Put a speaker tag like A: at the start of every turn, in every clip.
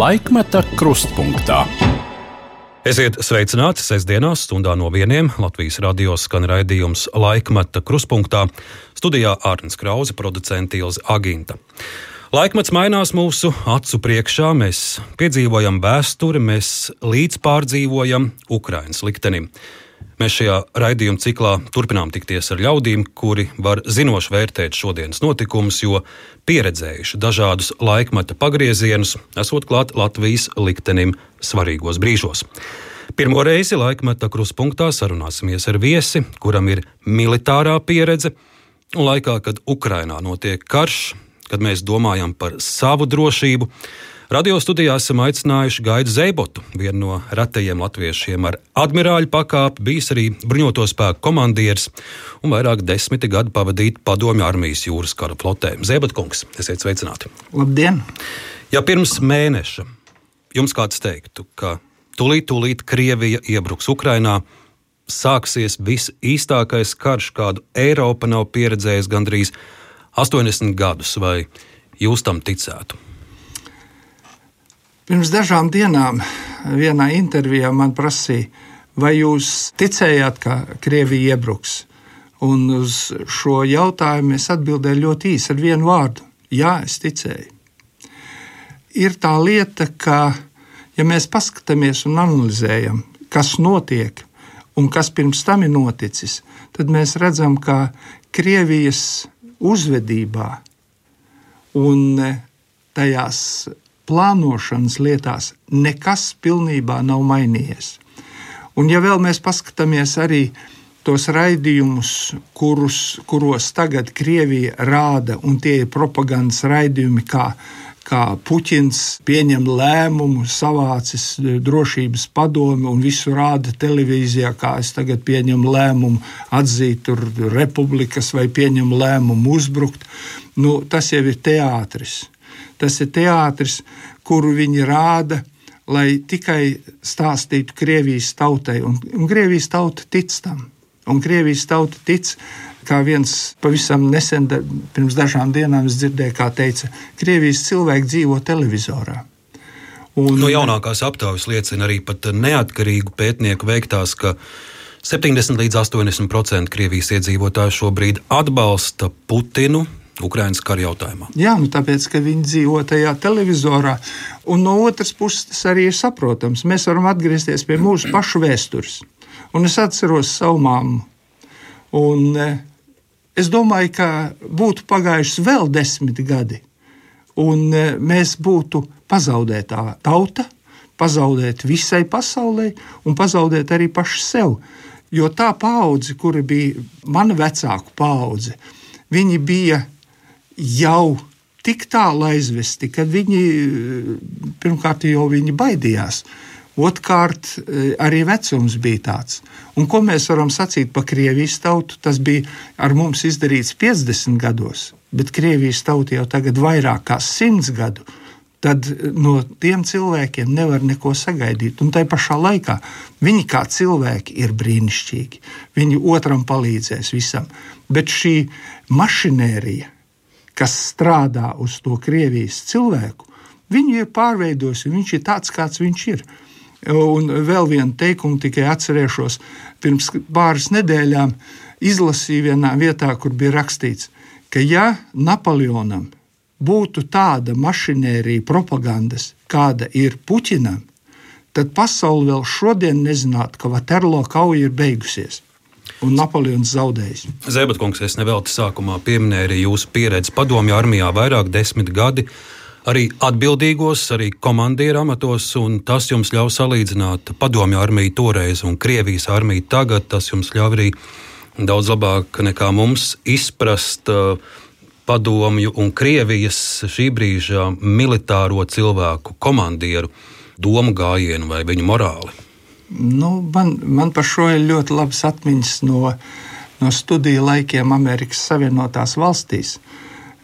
A: Laikmeta krustpunktā.
B: Esiet sveicināti sestdienās, stundā no vieniem Latvijas radio skan raidījums Laikmeta krustpunktā. Studijā Arnēs Krause, producents Ilza Aginta. Laikmets mainās mūsu acu priekšā, mēs piedzīvojam vēsturi, mēs līdzpārdzīvojam Ukraiņas liktenim. Mēs šajā raidījuma ciklā turpinām tikties ar ļaudīm, kuri var zinoši vērtēt šodienas notikumus, jo pieredzējuši dažādus laikmeta pagriezienus, esot klāt Latvijas liktenim svarīgos brīžos. Pirmo reizi laikmeta kruspunktā sarunāsimies ar viesi, kuram ir militārā pieredze, un laikā, kad Ukrainā notiek karš, kad mēs domājam par savu drošību, Radio studijā esam aicinājuši Gaidu Zeibotu, vienu no retajiem latviešiem ar admirāļu pakāpi, bijis arī bruņoto spēku komandieris un vairāk desmiti gadu pavadīt padomju armijas jūras kara flotē. Zeibot kungs, esiet sveicināti!
C: Labdien!
B: Ja pirms mēneša jums kāds teiktu, ka tūlīt, tūlīt Krievija iebruks Ukrainā, sāksies visīstākais karš, kādu Eiropa nav pieredzējusi gandrīz 80 gadus, vai jūs tam ticētu?
C: Pirms dažām dienām vienā intervijā man prasīja, vai jūs ticējāt, ka Krievija iebruks? Un uz šo jautājumu es atbildēju ļoti īsi ar vienu vārdu. Jā, es ticēju. Ir tā lieta, ka, ja mēs paskatāmies un analizējam, kas notiek un kas pirms tam ir noticis, tad mēs redzam, ka Krievijas uzvedībā un tajās plānošanas lietās nekas pilnībā nav mainījies. Un, ja vēl mēs paskatāmies arī tos raidījumus, kurus, kuros tagad Krievija rāda, un tie ir propagandas raidījumi, kā, kā Puķins pieņem lēmumu, savācis drošības padomi un visu rāda televīzijā, kā es tagad pieņemu lēmumu atzīt republikas vai pieņemu lēmumu uzbrukt. Nu, tas jau ir teātris. Tas ir teātris, kuru viņi rāda, lai tikai stāstītu Krievijas tautai. Un, un Krievijas tauta tic tam. Un Krievijas tauta tic, kā viens pavisam nesen, pirms dažām dienām dzirdēju, kā teica, Krievijas cilvēki dzīvo televizorā.
B: Un, no jaunākās aptaujas liecina arī neatkarīgu pētnieku veiktās, ka 70 līdz 80% Krievijas iedzīvotāju šobrīd atbalsta Putinu Ukraiņas kara jautājumā.
C: Jā, nu tāpēc, ka viņi dzīvo tajā televizorā. Un no otras puses, tas arī ir saprotams. Mēs varam atgriezties pie mūsu pašu vēstures. Un es atceros savu mammu. Un, e, es domāju, ka būtu pagājuši vēl desmit gadi, un e, mēs būtu pazaudētā tauta, pazaudēt visai pasaulē un pazaudēt arī paši sev. Jo tā paudze, kura bija mana vecāka paudze, viņi bija jau tik tālu aizvesti, ka viņi pirmkārt jau viņi baidījās. Otrkārt, arī vecums bija tāds. Un ko mēs varam sacīt par Krievijas tautu? Tas bija ar mums izdarīts 50 gados, bet Krievijas tauta jau tagad vairāk kā 100 gadu. Tad no tiem cilvēkiem nevar neko sagaidīt. Un tai pašā laikā viņi kā cilvēki ir brīnišķīgi. Viņi otram palīdzēs visam. Bet šī mašinērija, kas strādā uz to Krievijas cilvēku, viņu ir pārveidojis, viņš ir tāds, kāds viņš ir. Un vēl vienu teikumu tikai atcerēšos. Pirms pāris nedēļām izlasīju vienā vietā, kur bija rakstīts, ka ja Napoleonam būtu tāda mašinērija propagandas, kāda ir Puķinam, tad pasaule vēl šodien nezinātu, ka Vaterlo kauja ir beigusies un Napoleons zaudējis.
B: Zēbatkungs, es nevelti sākumā pieminēju arī jūsu pieredzi padomju armijā vairāk desmit gadi. Arī atbildīgos, arī komandieru amatos, un tas jums ļauj salīdzināt padomju armiju toreiz un Krievijas armiju tagad. Tas jums ļauj arī daudz labāk nekā mums izprast uh, padomju un Krievijas šī brīža militāro cilvēku komandieru domu gājienu vai viņu morāli.
C: Nu, man, man par šo ir ļoti labas atmiņas no, no studiju laikiem Amerikas Savienotās valstīs.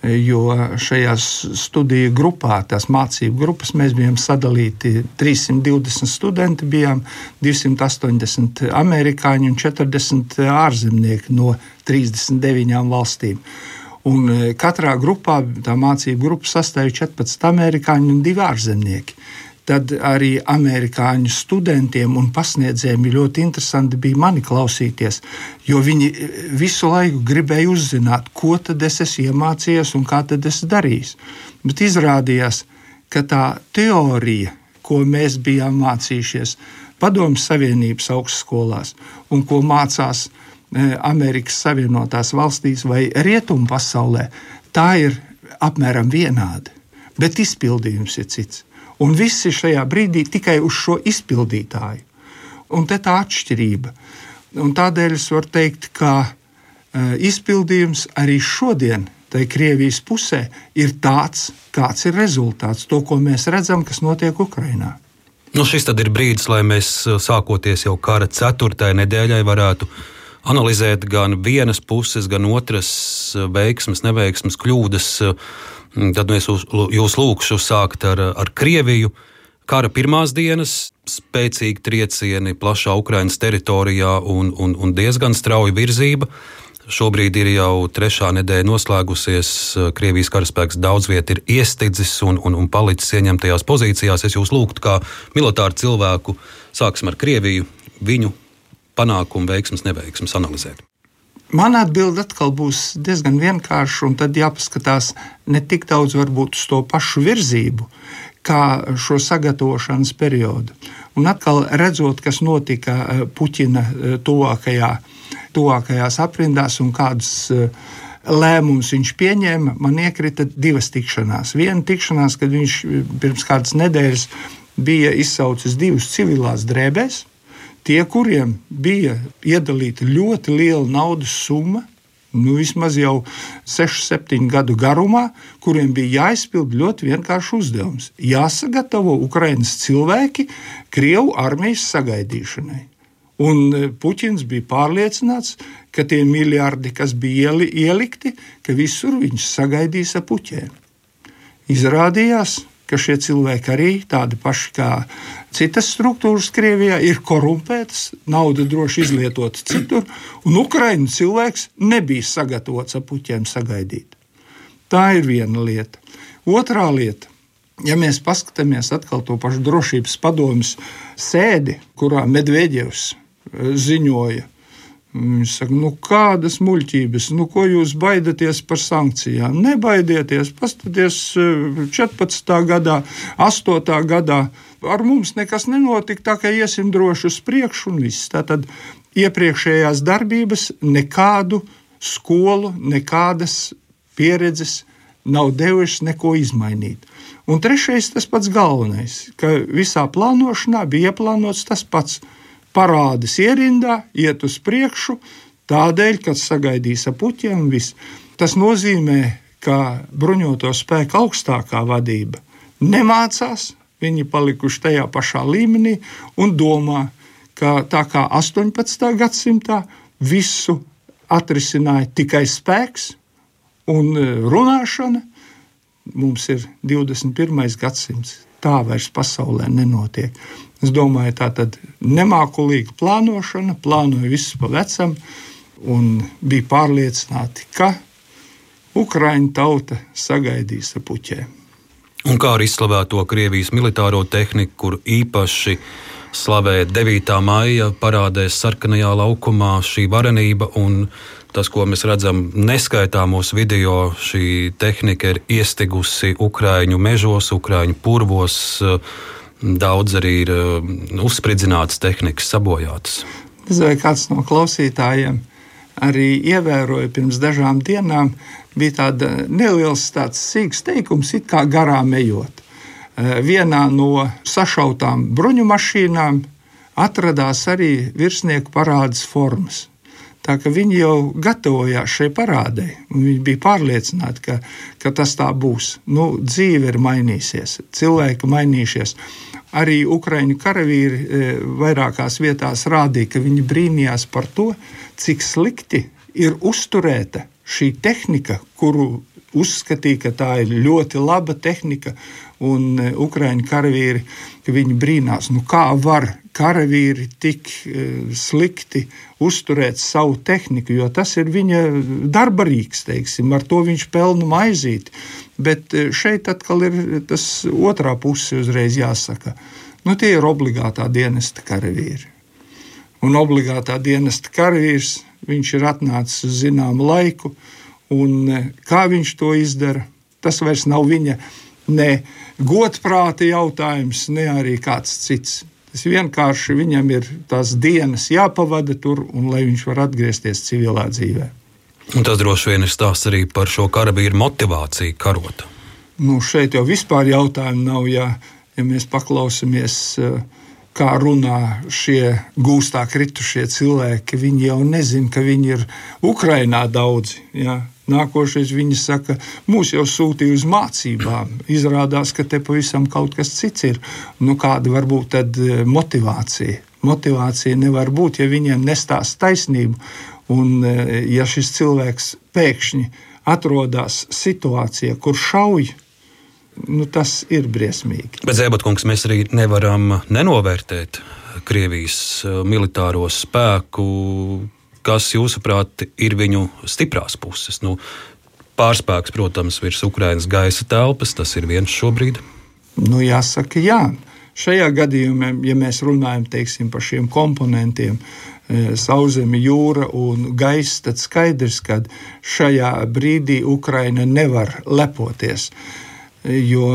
C: Jo šajā studiju grupā, tās mācību grupas, mēs bijām sadalīti 320 studenti, bijām 280 amerikāņi un 40 ārzemnieki no 39 valstīm. Un e, katrā grupā tā mācību grupa sastāv 14 amerikāņi un 2 ārzemnieki. Tad arī amerikāņu studentiem un pasniedzējiem ļoti interesanti bija mani klausīties, jo viņi e, visu laiku gribēja uzzināt, ko tad es esmu iemācījies un kā tad es darīšu. Bet izrādījās, ka tā teorija, ko mēs bijām mācījušies Padomju Savienības augstskolās un ko mācās E, Amerikas Savienotās valstīs vai rietumu pasaulē, tā ir apmēram vienāda. Bet izpildījums ir cits. Un viss ir šajā brīdī tikai uz šo izpildītāju. Un te tā atšķirība. Un tādēļ es varu teikt, ka uh, izpildījums arī šodien, tai Krievijas pusē, ir tāds, kāds ir rezultāts. To, ko mēs redzam, kas notiek Ukrajinā.
B: Nu, šis ir brīdis, lai mēs sākoties jau kara ceturtajai nedēļai varētu analizēt gan vienas puses, gan otras eh, veiksmes, neveiksmes, kļūdas. Eh, tad es jūs lūgšu sākt ar, ar Krieviju. Kara pirmās dienas, spēcīgi triecieni plašā Ukraiņas teritorijā un, un, un diezgan strauja virzība. Šobrīd ir jau trešā nedēļa noslēgusies. Krievijas karaspēks daudz vietā ir iestidzis un, un, un palicis ieņemtajās pozīcijās. Es jūs lūgtu, kā militāru cilvēku, sāksim ar Krieviju, viņu panākumu, veiksmes, neveiksmes analizēt?
C: Man atbilde atkal būs diezgan vienkārša, un tad jāpaskatās ne tik daudz varbūt uz to pašu virzību, kā šo sagatavošanas periodu. Un atkal redzot, kas notika eh, Puķina eh, tuvākajā, tuvākajās aprindās un kādus eh, lēmumus viņš pieņēma, man iekrita divas tikšanās. Viena tikšanās, kad viņš pirms kādas nedēļas bija izsaucis divus civilās drēbēs tie, kuriem bija iedalīta ļoti liela naudas summa, nu, vismaz jau 6, 7 gadu garumā, kuriem bija jāizpild ļoti vienkāršs uzdevums - jāsagatavo Ukraiņas cilvēki Krievu armijas sagaidīšanai. Un e, Puķins bija pārliecināts, ka tie miljardi, kas bija ielikti, ka visur viņš sagaidīs ar puķiem. Izrādījās, ka šie cilvēki arī tādi paši kā citas struktūras Krievijā ir korumpētas, nauda droši izlietota citur, un Ukraiņu cilvēks nebija sagatavots ar puķiem sagaidīt. Tā ir viena lieta. Otrā lieta. Ja mēs paskatāmies atkal to pašu drošības padomjas sēdi, kurā Medvedevs ziņoja, Viņš saka, nu kādas muļķības, nu ko jūs baidaties par sankcijām? Nebaidieties, paskatieties 14. gadā, 8. gadā. Ar mums nekas nenotika, tā kā iesim droši uz priekšu un viss. Tātad iepriekšējās darbības nekādu skolu, nekādas pieredzes nav devušas neko izmainīt. Un trešais, tas pats galvenais, ka visā plānošanā bija ieplānots tas pats parādās ierindā, iet uz priekšu, tādēļ, ka sagaidīs ap puķiem viss. Tas nozīmē, ka bruņoto spēku augstākā vadība nemācās, viņi palikuši tajā pašā līmenī un domā, ka tā kā 18. gadsimtā visu atrisināja tikai spēks un e, runāšana, mums ir 21. gadsimts. Tā vairs pasaulē nenotiek. Es domāju, tā tad nemākulīga plānošana, plānoja visu pa vecam, un bija pārliecināti, ka Ukraiņu tauta sagaidīs ar puķiem.
B: Un kā ar izslavēto Krievijas militāro tehniku, kur īpaši slavē 9. maija parādēs sarkanajā laukumā šī varenība un tas, ko mēs redzam neskaitāmos video, šī tehnika ir iestigusi Ukrāņu mežos, Ukrāņu purvos. Uh, Daudz arī ir uh, uzspridzinātas tehnikas sabojātas.
C: Es vai kāds no klausītājiem arī ievēroja pirms dažām dienām, bija tāda neliels tāds sīgs teikums, it kā garām ejot. Uh, vienā no sašautām bruņu mašīnām atradās arī virsnieku parādas formas. Tā ka viņi jau gatavojās šai parādai. Viņi bija pārliecināti, ka, ka tas tā būs. Nu, dzīve ir mainījusies, cilvēki mainījušies. Arī Ukrāņu karavīri e, vairākās vietās rādīja, ka viņi brīnījās par to, cik slikti ir uzturēta šī tehnika, kuru uzskatīja, ka tā ir ļoti laba tehnika, un e, Ukrāņu karavīri brīnās, nu kā var karavīri tik e, slikti uzturēt savu tehniku, jo tas ir viņa darba rīks, teiksim, ar to viņš pelna maizīti. Bet e, šeit atkal ir tas otrā puse uzreiz jāsaka. Nu, tie ir obligātā dienesta karavīri. Un obligātā dienesta karavīrs, viņš ir atnācis uz zināmu laiku, un kā viņš to izdara, tas vairs nav viņa ne godprāta jautājums, ne arī kāds cits. Tas vienkārši viņam ir tās dienas jāpavada tur, un lai viņš var atgriezties civilā dzīvē.
B: Un tas droši vien ir stāsts arī par šo karavīru motivāciju karot.
C: Nu, šeit jau vispār jautājumu nav. Ja, ja mēs paklausāmies, eh, kā runā šie gūstā kritušie cilvēki, viņi jau nezina, ka viņi ir Ukrainā daudzi. Ja. Nākošais viņi saka, mūs jau sūtīja uz mācībām. Izrādās, ka te pavisam kaut kas cits ir. Nu, kāda var būt tad e, motivācija? Motivācija nevar būt, ja viņiem nestāsta taisnību. Un, e, ja šis cilvēks pēkšņi atrodas situācijā, kur šauj, nu, tas ir briesmīgi.
B: Bet, Zēbatkungs, mēs arī nevaram nenovērtēt Krievijas e, militāro spēku kas, jūsuprāt, ir viņu stiprās puses? Nu, pārspēks, protams, virs Ukraiņas gaisa telpas, tas ir viens šobrīd.
C: Nu, jāsaka, jā. Šajā gadījumā, ja mēs runājam teiksim, par šiem komponentiem, e, sauszeme, jūra un gaisa, tad skaidrs, ka šajā brīdī Ukraina nevar lepoties. Jo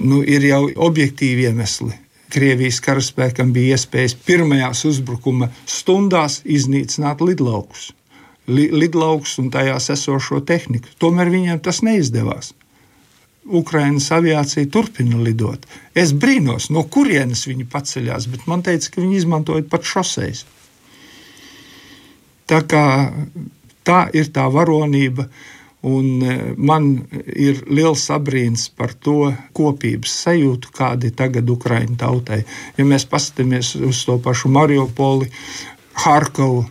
C: nu, ir jau objektīvi iemesli. Krievijas karaspēkam bija iespējas pirmajās uzbrukuma stundās iznīcināt lidlaukus, li, lidlaukus un tajās esošo tehniku. Tomēr viņiem tas neizdevās. Ukraiņas aviācija turpina lidot. Es brīnos, no kurienes viņi paceļās, bet man teica, ka viņi izmantoja pat šoseis. Tā, kā, tā ir tā varonība, Un e, man ir liels abrīns par to kopības sajūtu, kāda ir tagad Ukraiņu tautai. Ja mēs paskatāmies uz to pašu Mariupoli, Harkovu,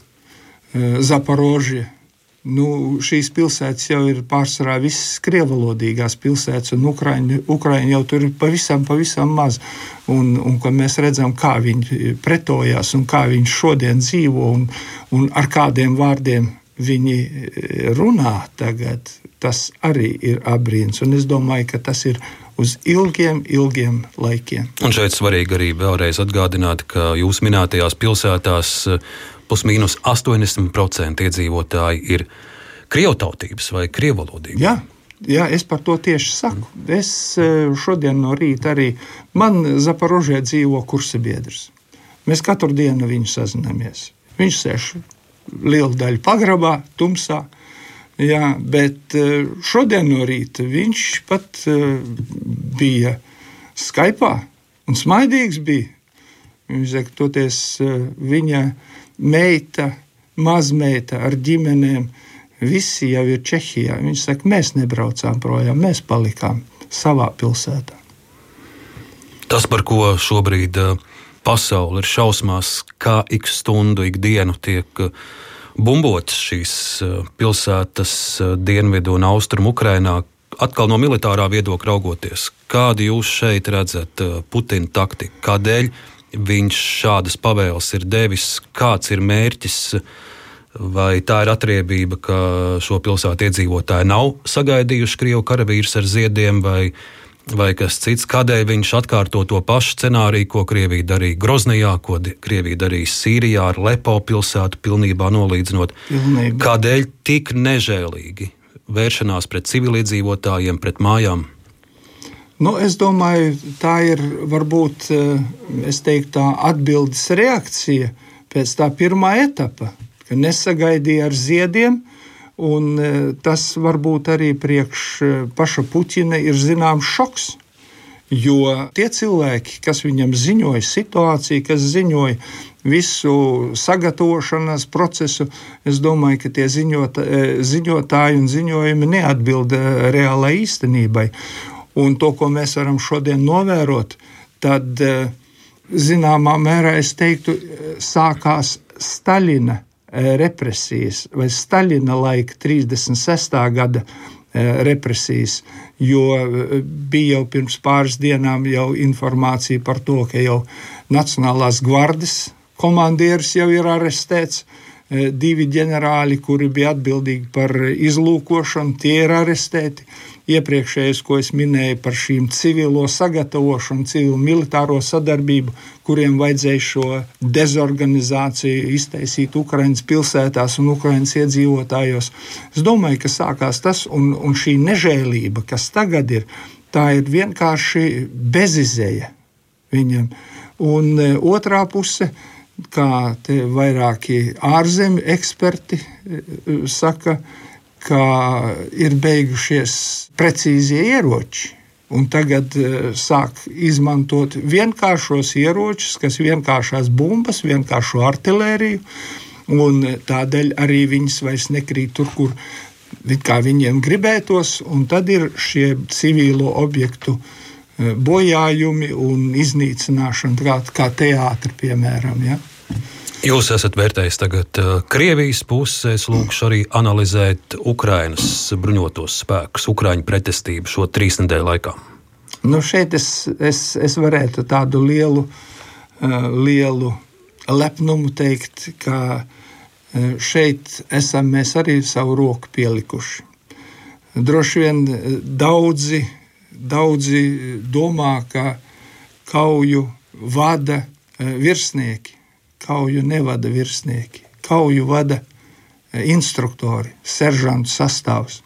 C: e, Zaporožiju, nu, šīs pilsētas jau ir pārsvarā visas krievalodīgās pilsētas, un Ukraiņi, Ukraiņi jau tur ir pavisam, pavisam maz. Un, un mēs redzam, kā viņi pretojās un kā viņi šodien dzīvo un, un ar kādiem vārdiem viņi eh, runā tagad, tas arī ir abrīns. Un es domāju, ka tas ir uz ilgiem, ilgiem laikiem.
B: Un šeit svarīgi arī vēlreiz atgādināt, ka jūs minētajās pilsētās eh, pusmīnus 80% iedzīvotāji ir krievtautības vai krievalodīgi.
C: Jā. Jā, es par to tieši saku. Es eh, šodien no rīta arī man Zaporožē dzīvo kursabiedrs. Mēs katru dienu viņu sazināmies. Viņš sēž liela daļa pagrabā, tumsā. Jā, bet eh, šodien no rīta viņš pat eh, bija Skype un smaidīgs bija. Viņš saka, toties eh, viņa meita, mazmeita ar ģimenēm, visi jau ir Čehijā. Viņš saka, mēs nebraucām projām, mēs palikām savā pilsētā.
B: Tas, par ko šobrīd uh, pasaule ir šausmās, kā ik stundu, ik dienu tiek uh, bumbotas šīs uh, pilsētas uh, dienvidu un austrumu Ukrainā. Atkal no militārā viedokļa raugoties, kādu jūs šeit redzat Putina taktiku, kādēļ viņš šādas pavēles ir devis, kāds ir mērķis, vai tā ir atriebība, ka šo pilsētu iedzīvotāji nav sagaidījuši Krievu karavīrus ar ziediem, vai vai kas cits, kādēļ viņš atkārto to pašu scenāriju, ko Krievija darīja Groznijā, ko Krievija darīja Sīrijā ar Lepo pilsētu, pilnībā nolīdzinot. Pilnībā. Kādēļ tik nežēlīgi vēršanās pret civiliedzīvotājiem, pret mājām?
C: Nu, es domāju, tā ir varbūt eh, teiktu, tā atbildes reakcija pēc tā pirmā etapa, ka nesagaidīja ar ziediem, Un e, tas varbūt arī priekš e, paša Puķina ir zināms šoks. Jo tie cilvēki, kas viņam ziņoja situāciju, kas ziņoja visu sagatavošanās procesu, es domāju, ka tie ziņot, e, ziņotāji un ziņojumi neatbild reālai īstenībai. Un to, ko mēs varam šodien novērot, tad zināmā mērā es teiktu, sākās Staļina represijas vai Staļina laika 36. gada represijas, jo bija jau pirms pāris dienām jau informācija par to, ka jau Nacionālās gvardes komandieris jau ir arestēts. Divi ģenerāļi, kuri bija atbildīgi par izlūkošanu, tie ir arestēti iepriekšējais, ko es minēju par šīm civilo sagatavošanu, civilu militāro sadarbību, kuriem vajadzēja šo dezorganizāciju iztaisīt Ukraiņas pilsētās un Ukraiņas iedzīvotājos. Es domāju, ka sākās tas, un, un šī nežēlība, kas tagad ir, tā ir vienkārši bezizēja viņam. Un e, otrā puse kā vairāki ārzemju eksperti e, saka, ka ir beigušies precīzie ieroči. Un tagad uh, sāk izmantot vienkāršos ieročus, kas vienkāršās bumbas, vienkāršo artēriju. Tādēļ arī viņas vairs nekrīt tur, kur viņiem gribētos. Tad ir šie civilo objektu uh, bojājumi un iznīcināšana, kā, kā teātris, piemēram. Ja?
B: Jūs esat vērtējis tagad uh, Krievijas pusi. Es lūgšu arī analizēt Ukrainas bruņotos spēkus, Ukraiņu pretestību šo trīs nedēļu laikā.
C: Nu šeit es, es, es varētu tādu lielu, uh, lielu lepnumu teikt, ka uh, šeit esam mēs arī savu roku pielikuši. Droši vien daudzi, daudzi domā, ka kauju vada virsnieki kauju nevada virsnieki, kauju vada e, instruktori, seržantu sastāvs.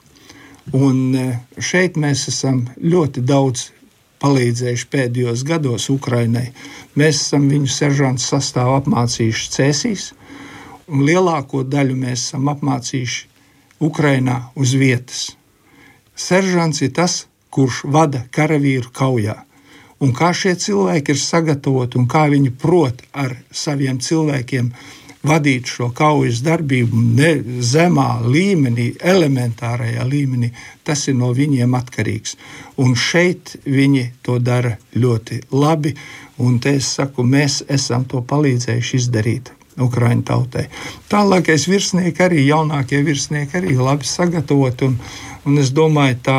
C: Un e, šeit mēs esam ļoti daudz palīdzējuši pēdējos gados Ukraiņai. Mēs esam viņu seržantu sastāvu apmācījuši cēsīs, un lielāko daļu mēs esam apmācījuši Ukraiņā uz vietas. Seržants ir tas, kurš vada karavīru kaujā un kā šie cilvēki ir sagatavoti un kā viņi prot ar saviem cilvēkiem vadīt šo kaujas darbību ne zemā līmenī, elementārajā līmenī, tas ir no viņiem atkarīgs. Un šeit viņi to dara ļoti labi, un te es saku, mēs esam to palīdzējuši izdarīt. Ukraiņu tautai. Tālākais virsnieki, arī jaunākie virsnieki, arī labi sagatavoti. Un, un es domāju, tā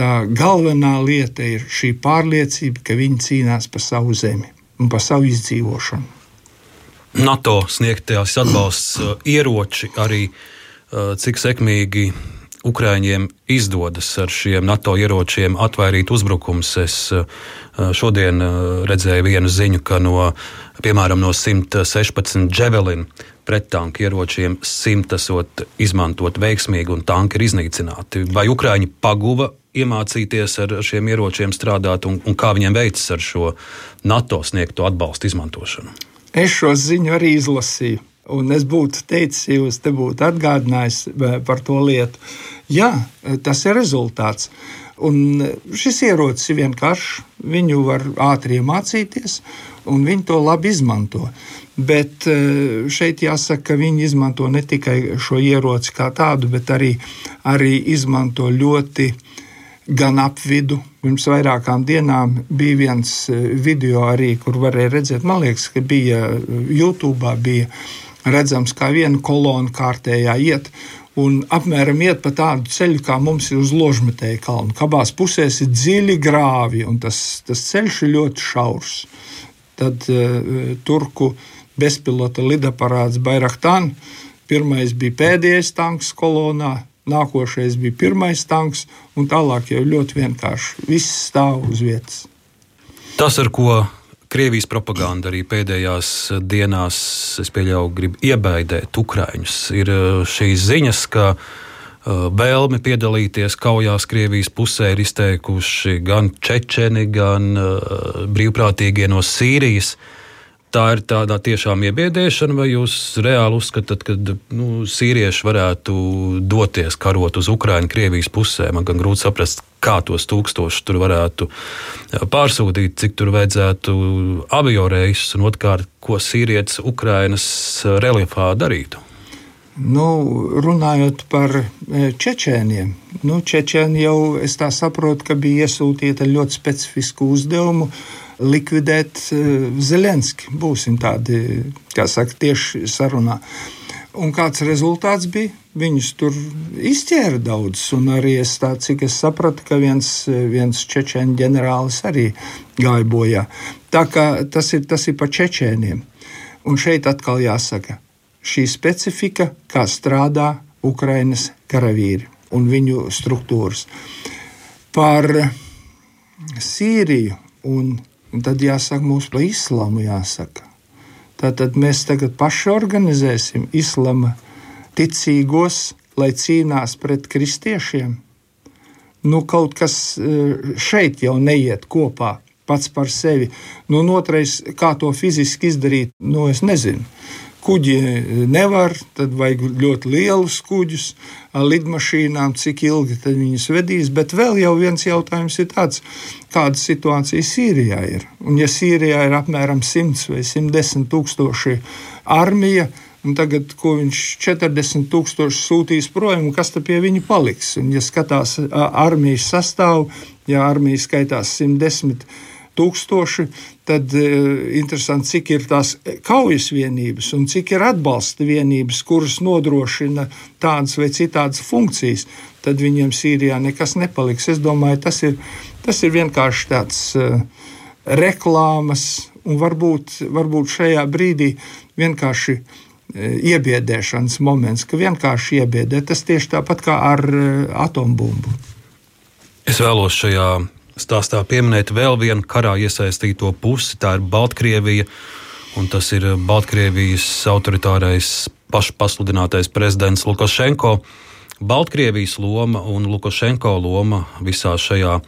C: tā galvenā lieta ir šī pārliecība, ka viņi cīnās par savu zemi un par savu izdzīvošanu.
B: NATO sniegtās atbalsts uh, ieroči arī uh, cik sekmīgi Ukrāņiem izdodas ar šiem NATO ieročiem atvairīt uzbrukumus. Es uh, šodien redzēju vienu ziņu, ka no, piemēram, no 116 Javelin prettanku ieročiem simt esot izmantot veiksmīgi un tanki ir iznīcināti. Vai Ukrāņi paguva iemācīties ar šiem ieročiem strādāt un, un kā viņiem veicas ar šo NATO sniegto atbalstu izmantošanu?
C: Es šo ziņu arī izlasīju. Un es būtu teicis, ja jūs te būtu atgādinājis eh, par to lietu. Jā, tas ir rezultāts. Un šis ierocis ir vienkāršs. Viņu var ātri iemācīties, un viņi to labi izmanto. Bet šeit jāsaka, ka viņi izmanto ne tikai šo ieroci kā tādu, bet arī, arī izmanto ļoti gan ap vidu. Pirms vairākām dienām bija viens e, video, arī, kur varēja redzēt, man liekas, ka bija e, YouTube, bija redzams, kā viena kolona kārtējā iet. Un apmēram iet pa tādu ceļu, kā mums ir uz ložmetēja kalna. Abās pusēs ir dziļi grāvi, un tas, tas ceļš ir ļoti šaurs. Tad uh, turku bezpilota lidaparāts Bairaktāna. Pirmais bija pēdējais tanks kolonā, nākošais bija pirmais tanks, un tālāk jau ļoti vienkārši viss stāv uz vietas.
B: Tas, ar ko Krievijas propaganda arī pēdējās dienās, es pieļauju, grib iebaidīt Ukrāņus, ir uh, šīs ziņas, ka uh, vēlme piedalīties kaujās Krievijas pusē ir izteikuši gan čečeni, gan uh, brīvprātīgie no Sīrijas. Uh, tā ir tāda tiešām iebiedēšana, vai jūs reāli uzskatāt, ka nu, sīrieši varētu doties karot uz Ukraiņu, Krievijas pusē? Man gan grūti saprast, kā tos tūkstošus tur varētu pārsūtīt, cik tur vajadzētu avio reisus un otrkārt, ko sīrietis Ukrainas reliefā darītu.
C: Nu, runājot par čečēniem, nu, čečēni jau es tā saprotu, ka bija iesūtīta ļoti specifisku uzdevumu likvidēt eh, Zelenski. Būsim tādi, kā saka, tieši sarunā. Un kāds rezultāts bija? Viņus tur izķēra daudz, un arī es tā, cik es sapratu, ka viens, viens čečēņu ģenerālis arī gāja bojā. Tā kā tas ir, tas ir pa čečēniem. Un šeit atkal jāsaka, šī specifika, kā strādā Ukrainas karavīri un viņu struktūras. Par Sīriju un, un tad jāsaka mums par islāmu jāsaka. Tātad mēs tagad paši organizēsim islama ticīgos, lai cīnās pret kristiešiem. Nu, kaut kas e, šeit jau neiet kopā pats par sevi. Nu, otrais, kā to fiziski izdarīt, nu, es nezinu. Kuģi nevar, tad vajag ļoti lielus kuģus ar lidmašīnām, cik ilgi viņus vedīs. Bet vēl viens jautājums ir tāds, kāda situācija Sīrijā ir. Un, ja Sīrijā ir apmēram 100 vai 110 tūkstoši armija, un tagad, ko viņš 40 tūkstoši sūtīs projām, kas tad pie viņa paliks? Un, ja skatās armijas sastāvu, ja armija skaitās 110 tūkstoši, tad uh, interesanti, cik ir tās kaujas vienības un cik ir atbalsta vienības, kuras nodrošina tādas vai citādas funkcijas. Tad viņiem Sīrijā nekas nepaliks. Es domāju, tas ir, tas ir vienkārši tāds uh, reklāmas un varbūt, varbūt šajā brīdī vienkārši uh, iebiedēšanas moments, ka vienkārši iebiedē. Tas tieši tāpat kā ar atombumbu.
B: Es vēlos šajā stāstā pieminēt vēl vienu karā iesaistīto pusi. Tā ir Baltkrievija, un tas ir Baltkrievijas autoritārais pašpasludinātais prezidents Lukašenko. Baltkrievijas loma un Lukašenko loma visā šajā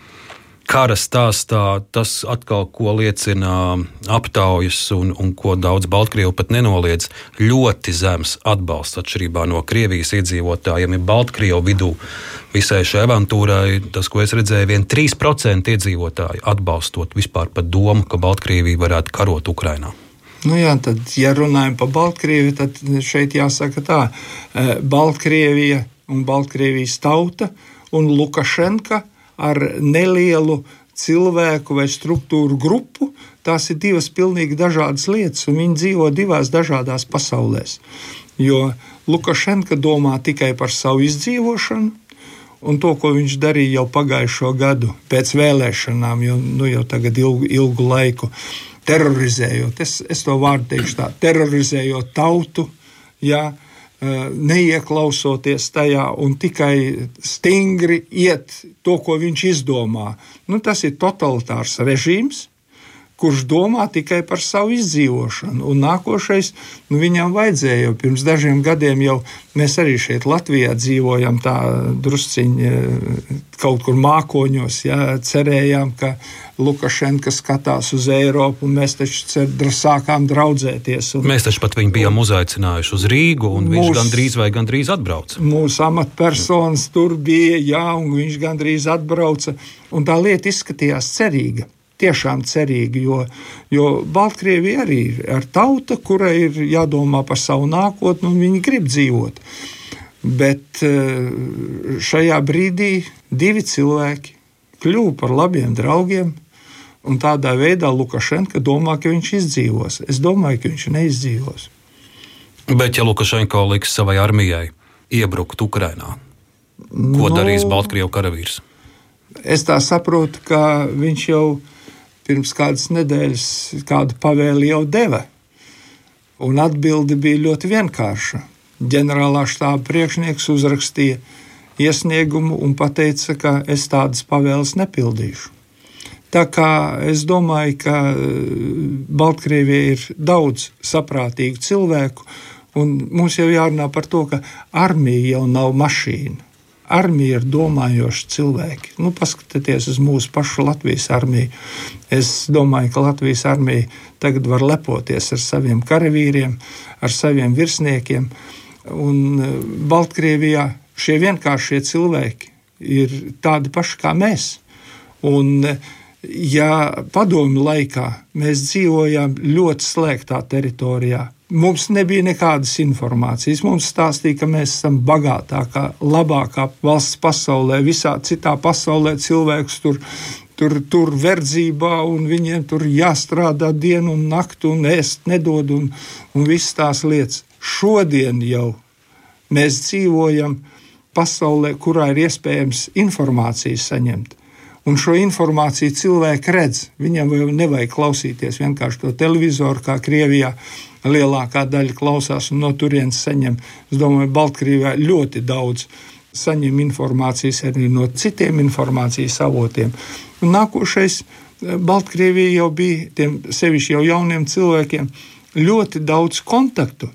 B: kara stāstā tas atkal ko liecina aptaujas, un, un ko daudz Baltkrievu pat nenoliedz. Ļoti zems atbalsts atšķirībā no Krievijas iedzīvotājiem ir Baltkrievu vidū. Visai šai avantūrai, tas, ko es redzēju, vien 3% iedzīvotāji atbalstot vispār pat domu, ka Baltkrievija varētu karot Ukrainā.
C: Nu jā, tad, ja runājam par Baltkrieviju, tad šeit jāsaka tā, eh, Baltkrievija un Baltkrievijas tauta un Lukašenka ar nelielu cilvēku vai struktūru grupu. Tās ir divas pilnīgi dažādas lietas, un viņi dzīvo divās dažādās pasaulēs. Jo Lukašenka domā tikai par savu izdzīvošanu, un to, ko viņš darīja jau pagājušo gadu pēc vēlēšanām, jo nu, jau tagad ilgu, ilgu laiku terorizējot, es, es to vārdu teikšu tā, terorizējot tautu. Jā, ja, neieklausoties tajā un tikai stingri iet to, ko viņš izdomā. Nu, tas ir totalitārs režīms, kurš domā tikai par savu izdzīvošanu. Un nākošais, nu, viņam vajadzēja jau pirms dažiem gadiem, jau mēs arī šeit Latvijā dzīvojam tā drusciņi eh, kaut kur mākoņos, ja, cerējām, ka Lukašenka skatās uz Eiropu, un mēs taču sākām draudzēties. Un,
B: mēs taču pat viņu bijām uzaicinājuši uz Rīgu, un mūs, viņš gandrīz vai gandrīz atbrauca.
C: Mūsu amatpersonas tur bija, jā, un viņš gandrīz atbrauca, un tā lieta izskatījās cerīga tiešām cerīgi, jo, jo Baltkrievija arī ir tauta, kurai ir jādomā par savu nākotni, un viņi grib dzīvot. Bet eh, šajā brīdī divi cilvēki kļuvu par labiem draugiem. Un tādā veidā Lukašenka domā, ka viņš izdzīvos. Es domāju, ka viņš neizdzīvos.
B: Bet, ja Lukašenko liks savai armijai iebrukt Ukrajinā, ko nu, darīs Baltkrievijas karavīrs?
C: Es tā saprotu, ka viņš jau pirms kādas nedēļas kādu pavēli jau deva. Un atbilde bija ļoti vienkārša. Ģenerālā štāba priekšnieks uzrakstīja iesniegumu un teica, ka es tādas pavēles nepildīšu. Tā kā es domāju, ka eh, Baltkrievijai ir daudz saprātīgu cilvēku, un mums jau jārunā par to, ka armija jau nav mašīna armija ir domājoši cilvēki. Nu, paskatieties uz mūsu pašu Latvijas armiju. Es domāju, ka Latvijas armija tagad var lepoties ar saviem karavīriem, ar saviem virsniekiem. Un e, Baltkrievijā šie vienkāršie cilvēki ir tādi paši kā mēs. Un, e, ja padomju laikā mēs dzīvojām ļoti slēgtā teritorijā, Mums nebija nekādas informācijas. Mums stāstīja, ka mēs esam bagātākā, labākā valsts pasaulē. Visā citā pasaulē cilvēks tur, tur, tur verdzībā, un viņiem tur jāstrādā dienu un nakti, un ēst nedod, un, un visas tās lietas. Šodien jau mēs dzīvojam pasaulē, kurā ir iespējams informāciju saņemt. Un šo informāciju cilvēki redz. Viņam jau nevajag klausīties vienkārši to televizoru, kā Krievijā lielākā daļa klausās un no turienes saņem. Es domāju, Baltkrievijā ļoti daudz saņem informācijas arī no citiem informācijas avotiem. Un nākošais, eh, Baltkrievija jau bija tiem sevišķi jau jauniem cilvēkiem ļoti daudz kontaktu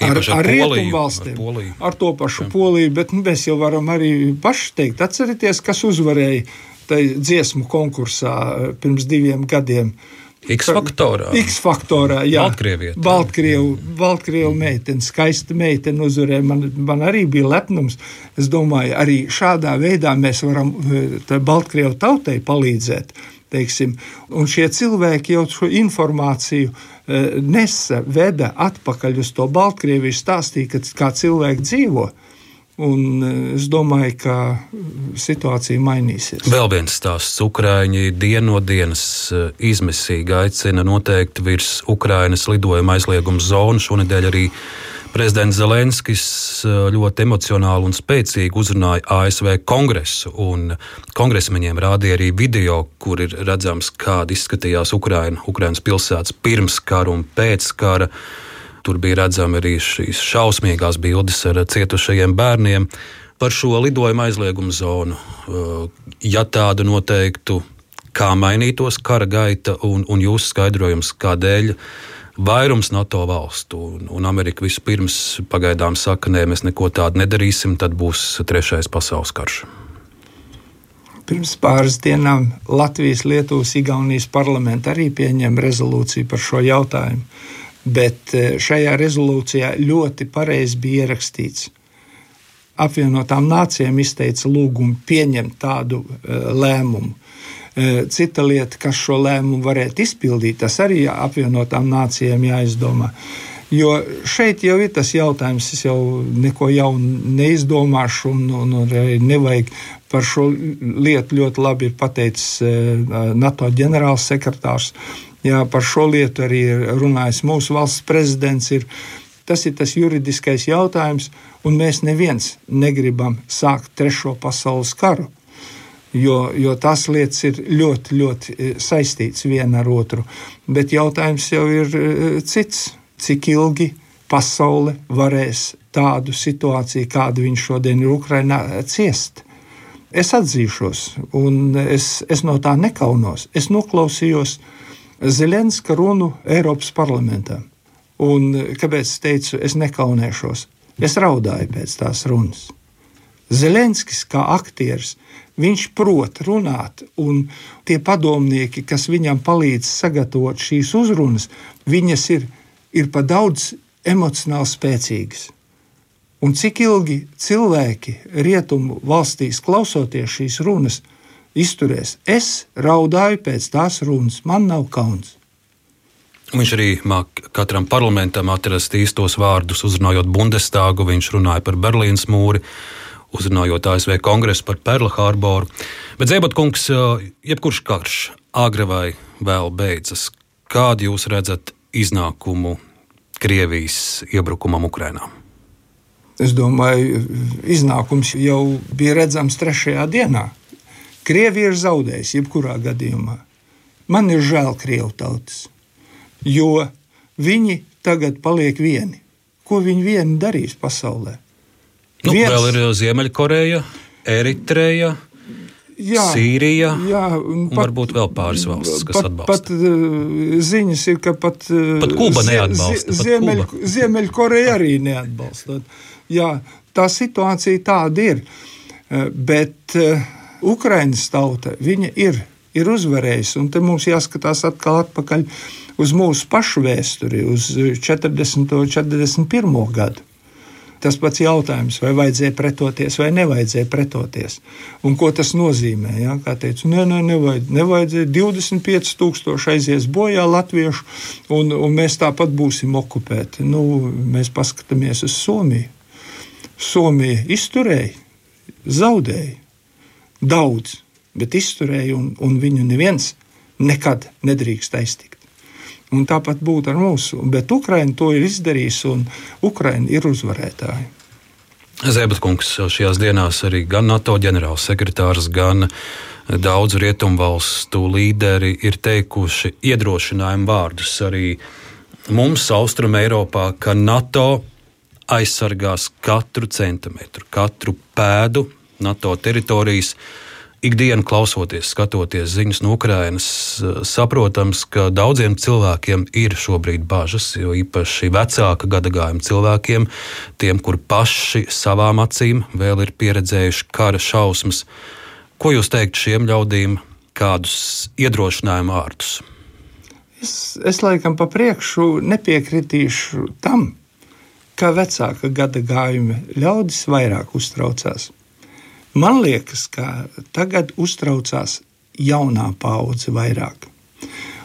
C: ar, ar, ar rietumu valstīm, ar, Poliju. ar to pašu Jā. Poliju, bet nu, mēs jau varam arī paši teikt, atcerieties, kas uzvarēja tajā dziesmu konkursā eh, pirms diviem gadiem.
B: X faktorā.
C: X faktorā, jā.
B: Baltkrievieta.
C: Baltkrievu, Baltkrievu meitene, skaista meitene uzvarēja. Man, man arī bija lepnums. Es domāju, arī šādā veidā mēs varam eh, Baltkrievu tautai palīdzēt. Teiksim. Un šie cilvēki jau šo informāciju eh, nesa, veda atpakaļ uz to Baltkrieviju, stāstīja, kā cilvēki dzīvo. Un e, es domāju, ka situācija mainīsies.
B: Vēl viens stāsts. Ukrāņi dienu no dienas e, izmisīgi aicina noteikti virs Ukrainas lidojuma aizlieguma zonu. Šonadēļ arī prezidents Zelenskis e, ļoti emocionāli un spēcīgi uzrunāja ASV kongresu. Kongresmeņiem rādīja arī video, kur ir redzams, kāda izskatījās Ukraina, Ukrainas pilsētas pirms kara un pēc kara. Tur bija redzami arī šīs šausmīgās bildes ar cietušajiem bērniem par šo lidojuma aizliegumu zonu. Uh, ja tādu noteiktu, kā mainītos kara gaita un, un jūsu skaidrojums, kādēļ vairums NATO valstu un, un Amerika vispirms pagaidām saka, nē, mēs neko tādu nedarīsim, tad būs trešais pasaules karš.
C: Pirms pāris dienām Latvijas, Lietuvas, Igaunijas parlamenta arī pieņem rezolūciju par šo jautājumu. Bet e, šajā rezolūcijā ļoti pareizi bija ierakstīts. Apvienotām nācijām izteica lūgumu pieņemt tādu uh, lēmumu. Uh, cita lieta, kas šo lēmumu varētu izpildīt, tas arī apvienotām nācijām jāizdomā. Jo šeit jau ir tas jautājums, es jau neko jaunu neizdomāšu, un, un, un nevajag par šo lietu ļoti labi pateicis NATO ģenerālsekretārs. Jā, par šo lietu arī ir runājis mūsu valsts prezidents. Ir, tas ir tas juridiskais jautājums, un mēs neviens negribam sākt trešo pasaules karu. Jo, jo tās lietas ir ļoti, ļoti e, saistītas viena ar otru. Bet jautājums jau ir e, cits. Cik ilgi pasaule varēs tādu situāciju, kādu viņš šodien ir Ukrainā, ciest? Es atzīšos, un es, es no tā nekaunos. Es noklausījos uh, Zelenska runu Eiropas parlamentā. Un kāpēc es teicu, es nekaunēšos? Es raudāju pēc tās runas. Zelenskis kā aktieris, viņš prot runāt, un tie padomnieki, kas viņam palīdz sagatavot šīs uzrunas, viņas ir, ir pa daudz emocionāli spēcīgas. Un cik ilgi cilvēki rietumu valstīs klausoties šīs runas, izturēs. Es raudāju pēc tās runas, man nav kauns.
B: Viņš arī māk katram parlamentam atrast īstos vārdus, uzrunājot Bundestāgu. Viņš runāja par Berlīnas mūri, uzrunājot ASV kongresu par Perla Hārboru. Bet, Zēbat kungs, jebkurš karš agri vai vēl beidzas. Kādu jūs redzat iznākumu Krievijas iebrukumam Ukrajinā?
C: Es domāju, iznākums jau bija redzams trešajā dienā. Krievija ir zaudējusi jebkurā gadījumā. Man ir žēl Krievu tautas, jo viņi tagad paliek vieni. Ko viņi vieni darīs pasaulē?
B: Nu, Viens... Vēl ir Ziemeļkoreja, Eritreja. Jā, Sīrija jā, pat, varbūt vēl pāris valstis, kas pat, atbalsta.
C: Pat uh, ziņas ir, ka pat, uh,
B: pat Kuba neatbalsta.
C: Ziemeļ, Ziemeļkoreja arī neatbalsta. Jā, tā situācija tāda ir. Uh, bet uh, Ukraiņas tauta ir, ir uzvarējusi, un te mums jāskatās atkal atpakaļ uz mūsu pašu vēsturi, uz 40. un 41. gadu. Tas pats jautājums, vai vajadzēja pretoties vai nevajadzēja pretoties. Un ko tas nozīmē? Ja? Kā teicu, nē, nē, nevajad, nevajadzēja 25,000 aizies bojā latviešu, un, un mēs tāpat būsim okupēti. Nu, mēs paskatāmies uz Somiju. Somija izturēja, zaudēja daudz, bet izturēja, un, un viņu neviens nekad nedrīkst aiztikt. Un tāpat būtu ar mūsu. Bet Ukraiņa to ir izdarījusi, un Ukraiņa ir uzvarētāja.
B: Zēbetkungs šajās dienās arī gan NATO ģenerālsekretārs, gan daudzu rietumvalstu līderi ir teikuši iedrošinājumu vārdus arī mums, Austrum Eiropā, ka NATO aizsargās katru centimetru, katru pēdu NATO teritorijas ikdienu klausoties, skatoties ziņas no Ukrainas, saprotams, ka daudziem cilvēkiem ir šobrīd bažas, jo īpaši vecāka gadagājuma cilvēkiem, tiem, kur paši savām acīm vēl ir pieredzējuši kara šausmas. Ko jūs teikt šiem ļaudīm, kādus iedrošinājumu vārdus?
C: Es, es laikam pa priekšu nepiekritīšu tam, ka vecāka gada gājuma ļaudis vairāk uztraucās. Man liekas, ka tagad uztraucās jaunā paudze vairāk.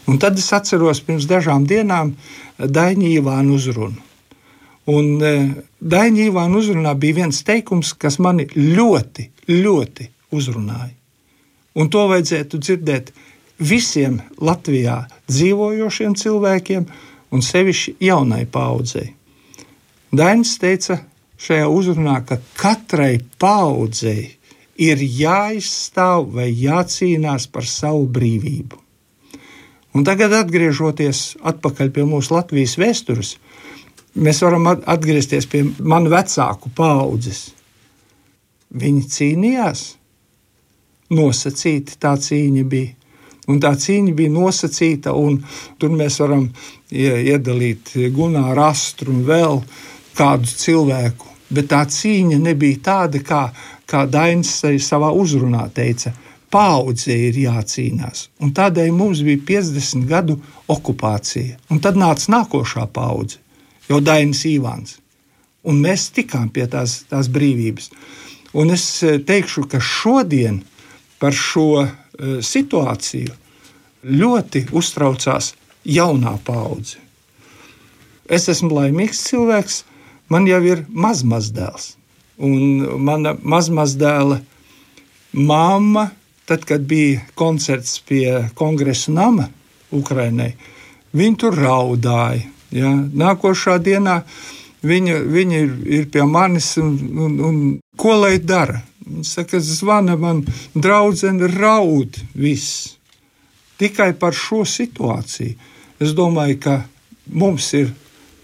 C: Un tad es atceros pirms dažām dienām Daņu Ivānu uzrunu. Un e, Daņu Ivānu uzrunā bija viens teikums, kas mani ļoti, ļoti uzrunāja. Un to vajadzētu dzirdēt visiem Latvijā dzīvojošiem cilvēkiem, un sevišķi jaunai paudzei. Dainis teica, šajā uzrunā, ka katrai paudzei ir jāizstāv vai jācīnās par savu brīvību. Un tagad, atgriežoties atpakaļ pie mūsu Latvijas vēstures, mēs varam atgriezties pie manu vecāku paudzes. Viņi cīnījās, nosacīta tā cīņa bija. Un tā cīņa bija nosacīta, un tur mēs varam iedalīt Gunāru Astru un vēl kādu cilvēku. Bet tā cīņa nebija tāda, kā, kā Dainis savā uzrunā teica. Paudze ir jācīnās. Un tādēļ mums bija 50 gadu okupācija. Un tad nāca nākošā paudze, jau Dainis Ivāns. Un mēs tikām pie tās, tās brīvības. Un es e, teikšu, ka šodien par šo uh, situāciju ļoti uztraucās jaunā paudze. Es esmu laimīgs cilvēks, man jau ir mazmazdēls. Un mana mazmazdēla mamma, tad, kad bija koncerts pie kongresa nama Ukrainai, viņa tur raudāja. Ja? Nākošā dienā viņa, viņa ir, ir pie manis un, un, un ko lai dara? Viņa saka, zvana man, draudzene raud viss. Tikai par šo situāciju. Es domāju, ka mums ir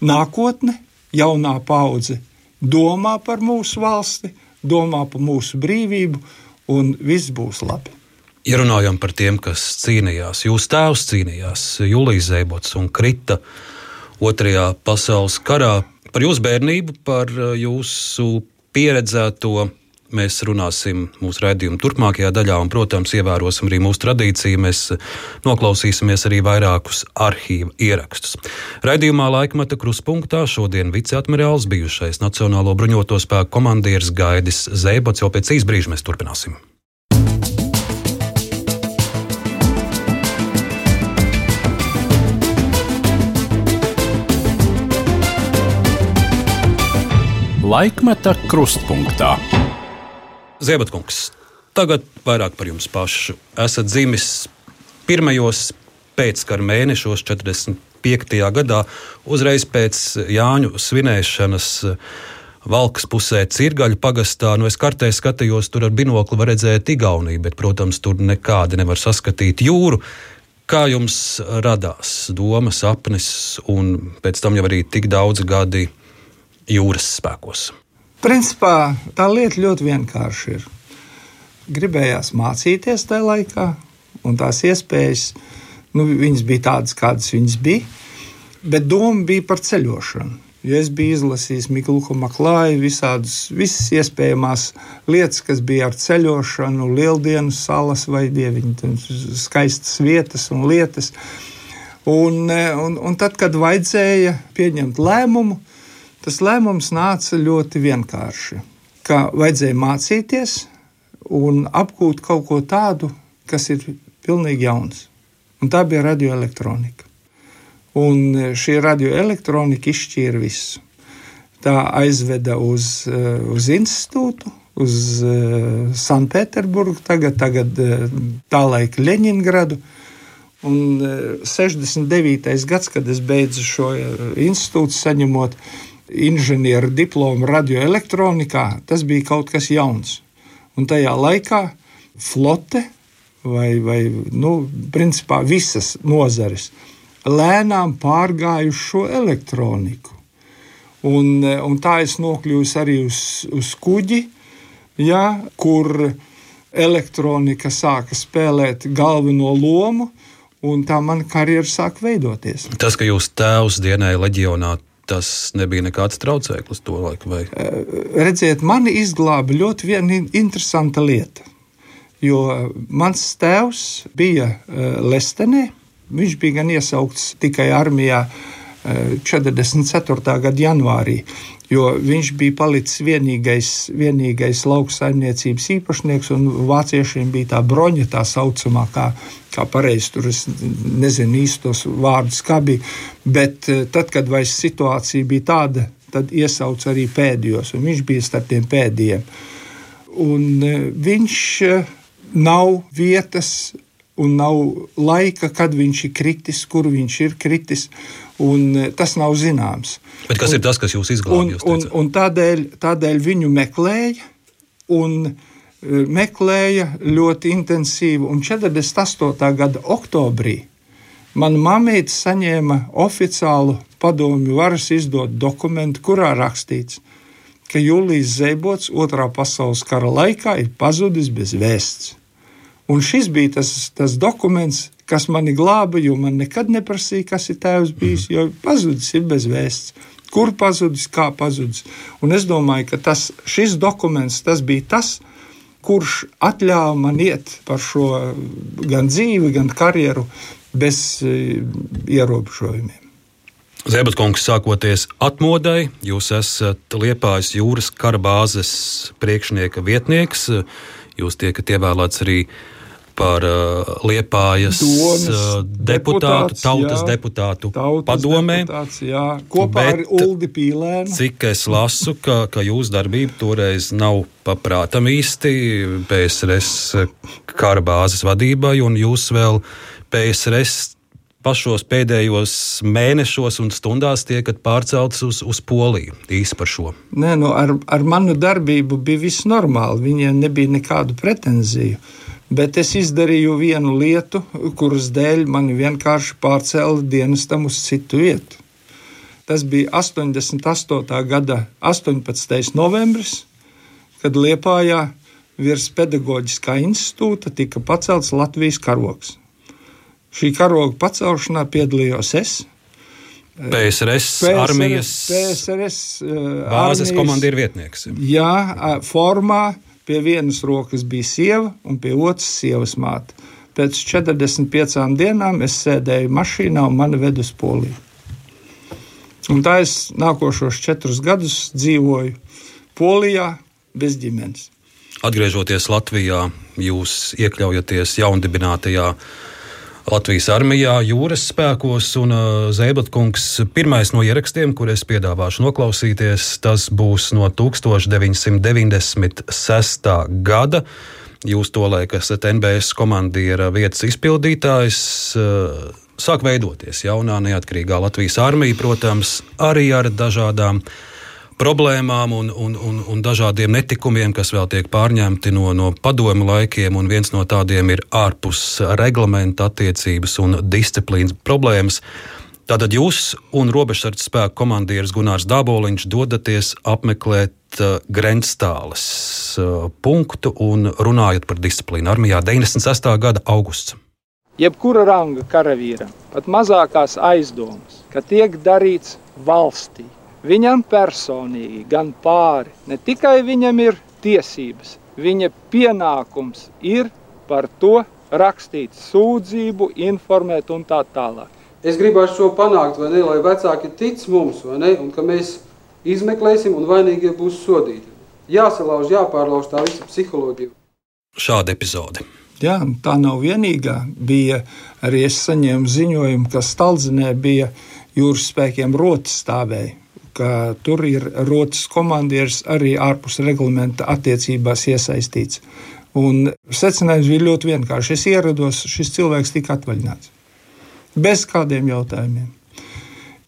C: nākotne, jaunā paudze domā par mūsu valsti, domā par mūsu brīvību, un viss būs labi.
B: Ja runājam par tiem, kas cīnījās, jūsu tēvs cīnījās, Julijas Zēbots un krita Otrajā pasaules karā, par jūsu bērnību, par jūsu pieredzēto Mēs runāsim mūsu raidījuma turpmākajā daļā, un, protams, ievērosim arī mūsu tradīciju. Mēs noklausīsimies arī vairākus arhīva ierakstus. Raidījumā laikmeta kruspunktā šodien viceadmirālis bijušais Nacionālo bruņoto spēku komandieris Gaidis Zēbots. Jau pēc īsa brīža mēs turpināsim.
A: Laikmeta krustpunktā.
B: Ziebatkungs, tagad vairāk par jums pašu. Esat dzimis pirmajos pēckara mēnešos, 45. gadā, uzreiz pēc Jāņu svinēšanas. Valkas pusē, Cirgaļu pagastā, nu es kartē skatījos, tur ar binokli var redzēt Igauniju, bet, protams, tur nekādi nevar saskatīt jūru. Kā jums radās doma, sapnis un pēc tam jau arī tik daudz gadi jūras spēkos?
C: Principā tā lieta ļoti vienkārši ir. Gribējās mācīties tajā laikā, un tās iespējas nu, bija tādas, kādas viņas bija. Bet doma bija par ceļošanu. Jo es biju izlasījis Miklu Maklāju, visādas, visas iespējamās lietas, kas bija ar ceļošanu, lieldienu salas vai dieviņu, skaistas vietas un lietas. Un, un, un tad, kad vajadzēja pieņemt lēmumu, Tas lēmums nāca ļoti vienkārši. Ka vajadzēja mācīties un apgūt kaut ko tādu, kas ir pilnīgi jauns. Un tā bija radioelektronika. Un šī radioelektronika izšķīra visu. Tā aizveda uz, eh, uz institūtu, uz uh, Sanktpēterburgu, tagad, tagad uh, tā laika Leņņģeradu. Un 69. E, gads, kad es beidzu šo institūtu, saņemot inženieru diplomu radioelektronikā, tas bija kaut kas jauns. Un tajā laikā flote vai, vai nu, principā visas nozares lēnām pārgājuši šo elektroniku. Un, un tā es nokļuvu arī uz, uz kuģi, ja, kur elektronika sāka spēlēt galveno lomu un tā mana karjera sāk veidoties.
B: Tas, ka jūs tēvs dienēja leģionā, tas nebija nekāds traucēklis to laiku. Vai?
C: Redziet, mani izglāba ļoti viena interesanta lieta. Jo mans tēvs bija Lestenē, viņš bija gan iesaukts tikai armijā 44. gada janvārī jo viņš bija palicis vienīgais, vienīgais lauksaimniecības īpašnieks, un vāciešiem bija tā broņa, tā saucamā, kā, kā pareizi tur es nezinu īstos vārdus, kā bija. Bet eh, tad, kad vairs situācija bija tāda, tad iesauc arī pēdējos, un viņš bija starp tiem pēdējiem. Un eh, viņš eh, nav vietas un nav laika, kad viņš ir kritis, kur viņš ir kritis. Tas nav zināms.
B: Bet kas
C: un,
B: ir tas, kas jūs izglābj?
C: Un, un, un tādēļ, tādēļ viņu meklēja. Un, e, Meklēja ļoti intensīvi, un 48. gada oktobrī mana mamīte saņēma oficiālu padomju varas izdot dokumentu, kurā rakstīts, ka Jūlijas Zēbots otrā pasaules kara laikā ir pazudis bez vēsts. Un šis bija tas, tas dokuments, kas mani glāba, jo man nekad neprasīja, kas ir tēvs bijis, jo pazudis ir bez vēsts. Kur pazudis, kā pazudis. Un es domāju, ka tas, šis dokuments tas bija tas, kurš ļāva man iet par šo gan dzīvi, gan karjeru bez e, ierobežojumiem.
B: Zēbatkungs, sākoties atmodai, jūs esat Liepājas jūras kara bāzes priekšnieka vietnieks. Jūs tiekat ievēlēts arī par uh, Liepājas Domas, uh, deputātu, tautas jā, deputātu tautas padomē.
C: Jā, kopā Bet, ar Uldi Pīlēnu.
B: Cik es lasu, ka, ka jūsu darbība toreiz nav paprātam īsti PSRS kara bāzes vadībai, un jūs vēl PSRS pašos pēdējos mēnešos un stundās tiekat pārcelts uz, uz Poliju īsi par šo?
C: Nē, nu, ar, ar manu darbību bija viss normāli. Viņiem nebija nekādu pretenziju. Bet es izdarīju vienu lietu, kuras dēļ mani vienkārši pārcēla dienestam uz citu vietu. Tas bija 88. gada 18. novembris, kad Liepājā virs pedagoģiskā institūta tika pacelts Latvijas karogs. Šī karoga pacelšanā piedalījos es.
B: PSRS, PSRS armijas
C: PSRS,
B: bāzes komandieru vietnieks.
C: Jā, formā Pie vienas rokas bija sieva, un pie otras sievas māte. Pēc 45 dienām es sēdēju mašīnā un mani ved uz Poliju. Un tā es nākošos četrus gadus dzīvoju Polijā bez ģimenes.
B: Atgriežoties Latvijā, jūs iekļaujaties jaundibinātajā Latvijas armijā, jūras spēkos, un uh, Zēbatkungs pirmais no ierakstiem, kur es piedāvāšu noklausīties, tas būs no 1996. gada. Jūs tolaik esat NBS komandiera vietas izpildītājs. Uh, sāk veidoties jaunā neatkarīgā Latvijas armija, protams, arī ar dažādām uh, problēmām un, un, un, un dažādiem netikumiem, kas vēl tiek pārņemti no, no padomu laikiem. Viens no tādiem ir ārpus reglamenta attiecības un disciplīnas problēmas. Tātad jūs un robežsardze spēku komandieris Gunārs Daboliņš dodaties apmeklēt uh, Grenstāles uh, punktu un runājat par disciplīnu armijā 96. gada augusts.
C: Jebkura ranga karavīram, pat mazākās aizdomas, ka tiek darīts valstī, Viņam personīgi, gan pāri, ne tikai viņam ir tiesības, viņa pienākums ir par to rakstīt sūdzību, informēt un tā tālāk.
D: Es gribētu šo panākt, ne, lai vecāki tic mums, ne, un ka mēs izmeklēsim un vainīgie būs sodīti. Jāsalauž, jāpārlauž tā visa psiholoģija.
B: Šāda epizode.
C: Jā, tā nav vienīgā. Bija arī es saņēmu ziņojumu, ka Stalzinē bija jūras spēkiem rotas stāvēja ka tur ir rotas komandieris arī ārpus reglamenta attiecībās iesaistīts. Un secinājums bija ļoti vienkāršs. Es ierados, šis cilvēks tika atvaļināts. Bez kādiem jautājumiem.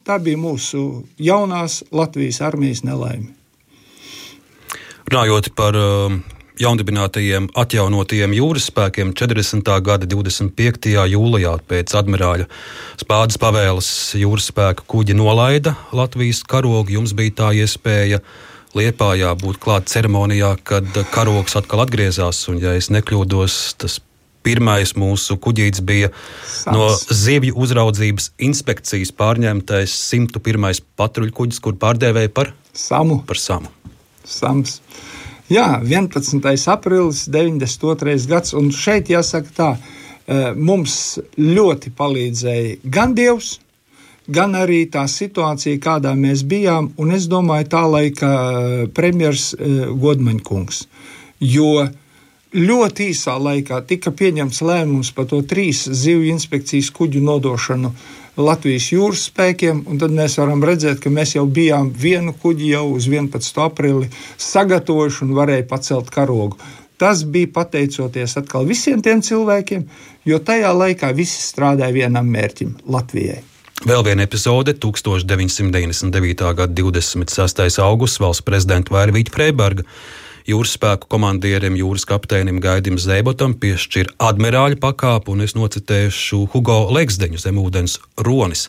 C: Tā bija mūsu jaunās Latvijas armijas nelaime.
B: Runājot par uh, jaundibinātajiem, atjaunotajiem jūras spēkiem 40. gada 25. jūlijā pēc admirāļa spādas pavēles jūras spēka kuģi nolaida Latvijas karogu. Jums bija tā iespēja Liepājā būt klāt ceremonijā, kad karogs atkal atgriezās. Un, ja es nekļūdos, tas pirmais mūsu kuģītis bija Sams. no zivju uzraudzības inspekcijas pārņemtais 101. patruļkuģis, kur pārdēvēja par
C: samu.
B: Par samu.
C: Sams. Jā, 11. aprīlis, 92. gads. Un šeit jāsaka, tā e, mums ļoti palīdzēja gan Dievs, gan arī tā situācija, kādā mēs bijām. Un es domāju, tā laika e, premjerministrs e, Godmaņkungs. Jo ļoti īsā laikā tika pieņemts lēmums par to trīs zivju inspekcijas kuģu nodošanu Latvijas jūras spēkiem, un tad mēs varam redzēt, ka mēs jau bijām vienu kuģi jau uz 11. aprīli sagatavojuši un varēja pacelt karogu. Tas bija pateicoties atkal visiem tiem cilvēkiem, jo tajā laikā visi strādāja vienam mērķim - Latvijai.
B: Vēl viena epizode - 1999. gada 26. augusts valsts prezidenta Vairvīta Freiberga jūras spēku komandierim, jūras kapteinim Gaidim Zēbotam piešķir admirāļa pakāpu, un es nocitēšu Hugo Leksdeņu zemūdens ronis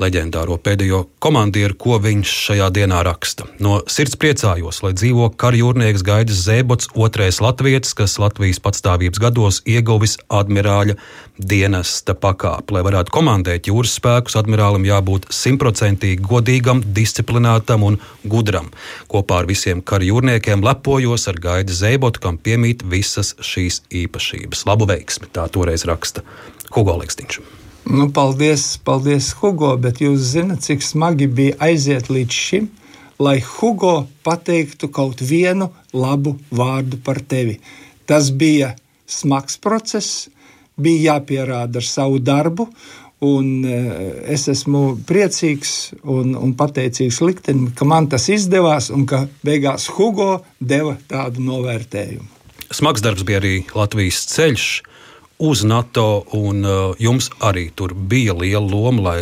B: leģendāro pēdējo komandieru, ko viņš šajā dienā raksta. No sirds priecājos, lai dzīvo karjūrnieks Gaidis Zēbots, otrais latvietis, kas Latvijas patstāvības gados ieguvis admirāļa dienesta pakāpi. Lai varētu komandēt jūras spēkus, admirālim jābūt simtprocentīgi godīgam, disciplinētam un gudram. Kopā ar visiem karjūrniekiem lepojos ar Gaidi Zēbotu, kam piemīt visas šīs īpašības. Labu veiksmi, tā toreiz raksta Hugo Leksniņš.
C: Nu, paldies, paldies, Hugo, bet jūs zināt, cik smagi bija aiziet līdz šim, lai Hugo pateiktu kaut vienu labu vārdu par tevi. Tas bija smags process, bija jāpierāda ar savu darbu, un eh, es esmu priecīgs un, un pateicīgs liktenim, ka man tas izdevās un ka beigās Hugo deva tādu novērtējumu.
B: Smags darbs bija arī Latvijas ceļš uz NATO, un uh, jums arī tur bija liela loma, lai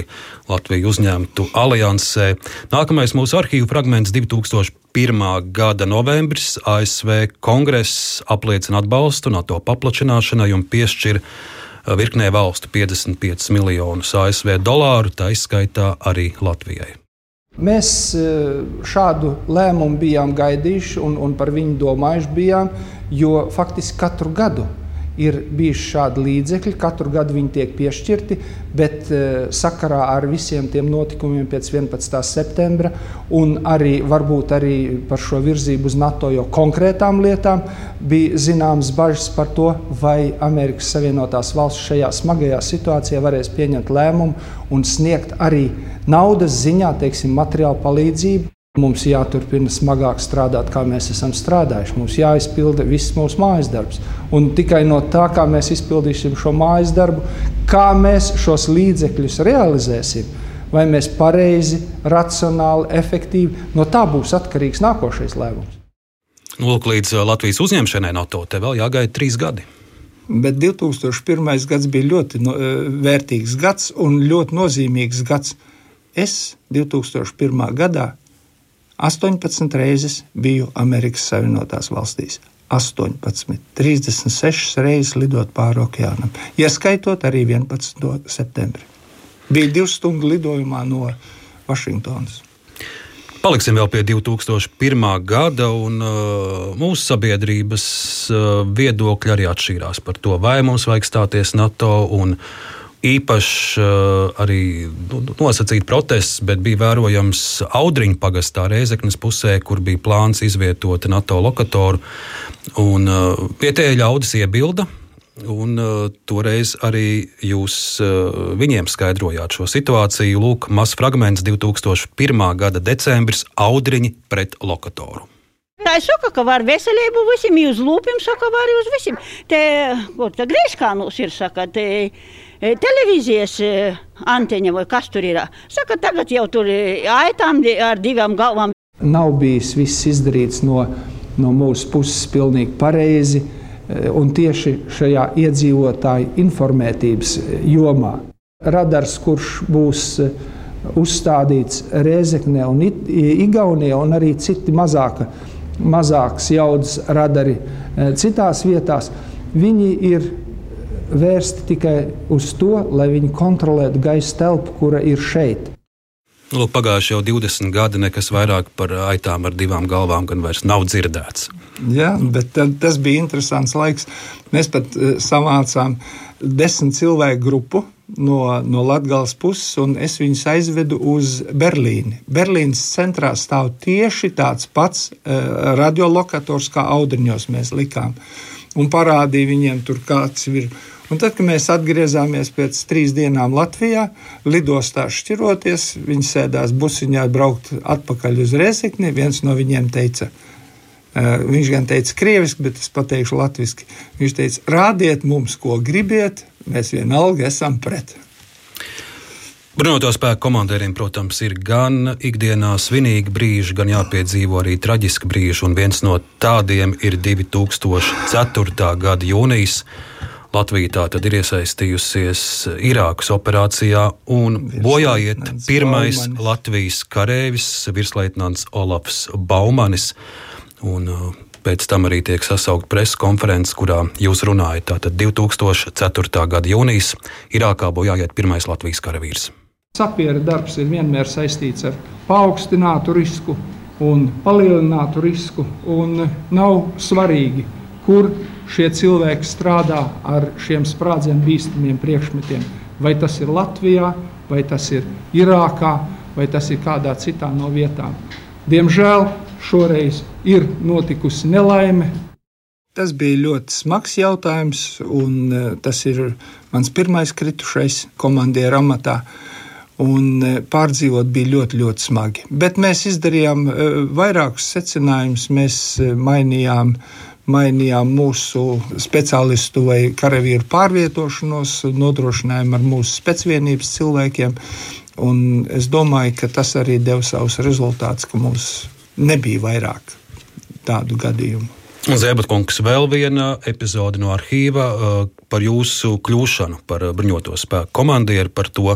B: Latviju uzņemtu aliansē. Nākamais mūsu arhīvu fragments 2001. gada novembris. ASV kongress apliecina atbalstu NATO paplašināšanai un piešķir uh, virknē valstu 55 miljonus ASV dolāru, tā izskaitā arī Latvijai.
C: Mēs uh, šādu lēmumu bijām gaidījuši un, un par viņu domājuši bijām, jo faktiski katru gadu ir bijuši šādi līdzekļi, katru gadu viņi tiek piešķirti, bet uh, sakarā ar visiem tiem notikumiem pēc 11. septembra un arī varbūt arī par šo virzību uz NATO jau konkrētām lietām bija zināmas bažas par to, vai Amerikas Savienotās valsts šajā smagajā situācijā varēs pieņemt lēmumu un sniegt arī naudas ziņā, teiksim, materiālu palīdzību. Mums jāturpina smagāk strādāt, kā mēs esam strādājuši. Mums jāizpilda viss mūsu mājas darbs. Un tikai no tā, kā mēs izpildīsim šo mājas darbu, kā mēs šos līdzekļus realizēsim, vai mēs pareizi, racionāli, efektīvi, no tā būs atkarīgs nākošais lēmums.
B: Lūk, līdz uh, Latvijas uzņemšanai no to te vēl jāgaida trīs gadi.
C: Bet 2001. gads bija ļoti no, uh, vērtīgs gads un ļoti nozīmīgs gads. Es 2001. gadā 18 reizes biju Amerikas Savienotās valstīs. 18, 36 reizes lidot pāri okeānam, ieskaitot arī 11. septembri. Bija divu stundu lidojumā no Vašingtonas.
B: Paliksim vēl pie 2001. gada, un uh, mūsu sabiedrības uh, viedokļi arī atšķīrās par to, vai mums vajag stāties NATO. Un, uh, īpašs uh, arī nu, nosacīts protests, bet bija vērojams Audriņu pagastā Reizeknas pusē, kur bija plāns izvietot NATO lokatoru. Un, vietējie ļaudis iebilda. Un, uh, toreiz arī jūs uh, viņiem skaidrojāt šo situāciju. Lūk, mazs fragments 2001. gada decembris - Audriņi pret lokatoru.
E: Tā ir saka, ka var veselību visiem, uz lūpiem saka, var uz visiem. Te, ko, te grēškānos ir, saka, te, televīzijas e, anteņa vai kas tur ir. Saka, tagad jau tur ir aitām ar divām galvām.
C: Nav bijis viss izdarīts no, no mūsu puses pilnīgi pareizi un tieši šajā iedzīvotāju informētības jomā. radars, kurš būs uzstādīts Rēzeknē un Igaunijā, un arī citi mazāka, mazākas jaudas radari citās vietās, viņi ir vērsti tikai uz to, lai viņi kontrolētu gaisa telpu, kura ir šeit.
B: Lūk, pagājuši jau 20 gadi, nekas vairāk par aitām ar divām galvām gan vairs nav dzirdēts.
C: Jā, bet tas bija interesants laiks. Mēs pat uh, samācām desmit cilvēku grupu no, no Latvijas puses, un es viņus aizvedu uz Berlīni. Berlīnas centrā stāv tieši tāds pats uh, radiolokators, kā audriņos mēs likām. Un parādīja viņiem, tur kāds ir Un tad, kad mēs atgriezāmies pēc trīs dienām Latvijā, lidostā šķiroties, viņi sēdās busiņā, braukt atpakaļ uz Rēzekni. Viens no viņiem teica, viņš gan teica krieviski, bet es pateikšu latviešu. Viņš teica, rādiet mums, ko gribiet, mēs vienalga esam pret.
B: Bruņoto spēku komandieriem, protams, ir gan ikdienā svinīgi brīži, gan jāpiedzīvo arī traģiski brīži, un viens no tādiem ir 2004. gada jūnijas. Latvija tā tad ir iesaistījusies Irākas operācijā un bojājiet pirmais Baumanis. Latvijas karēvis, virsleitnants Olafs Baumanis. Un, uh, Pēc tam arī tiek sasaukta preses konference, kurā jūs runājat. Tātad 2004. gada jūnijas Irākā bojājiet pirmais Latvijas karavīrs.
C: Sapiera darbs ir vienmēr saistīts ar paaugstinātu risku un palielinātu risku. Un nav svarīgi, kur šie cilvēki strādā ar šiem sprādzienu bīstamiem priekšmetiem. Vai tas ir Latvijā, vai tas ir Irākā, vai tas ir kādā citā no vietām. Diemžēl šoreiz ir notikusi nelaime. Tas bija ļoti smags jautājums, un e, tas ir mans pirmais kritušais komandieru amatā. Un e, pārdzīvot bija ļoti, ļoti smagi. Bet mēs izdarījām e, vairākus secinājumus. Mēs mainījām mainījām mūsu speciālistu vai karavīru pārvietošanos, nodrošinājām ar mūsu specvienības cilvēkiem. Un es domāju, ka tas arī deva savus rezultātus, ka mums nebija vairāk tādu gadījumu.
B: Zēbatkungs, vēl viena epizode no arhīva uh, par jūsu kļūšanu par bruņoto spēku komandieru, par to,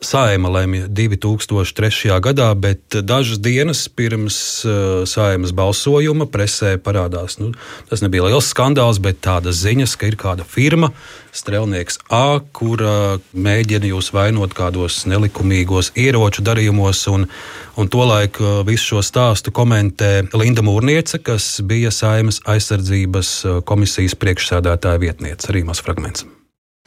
B: Saima lemja 2003. gadā, bet dažas dienas pirms uh, saimas balsojuma presē parādās. Nu, tas nebija liels skandāls, bet tādas ziņas, ka ir kāda firma, Strelnieks A, kur uh, mēģina jūs vainot kādos nelikumīgos ieroču darījumos. Un, un tolaik uh, visu šo stāstu komentē Linda Mūrniece, kas bija Saimas aizsardzības komisijas priekšsēdētāja vietniece, arī mazs fragments.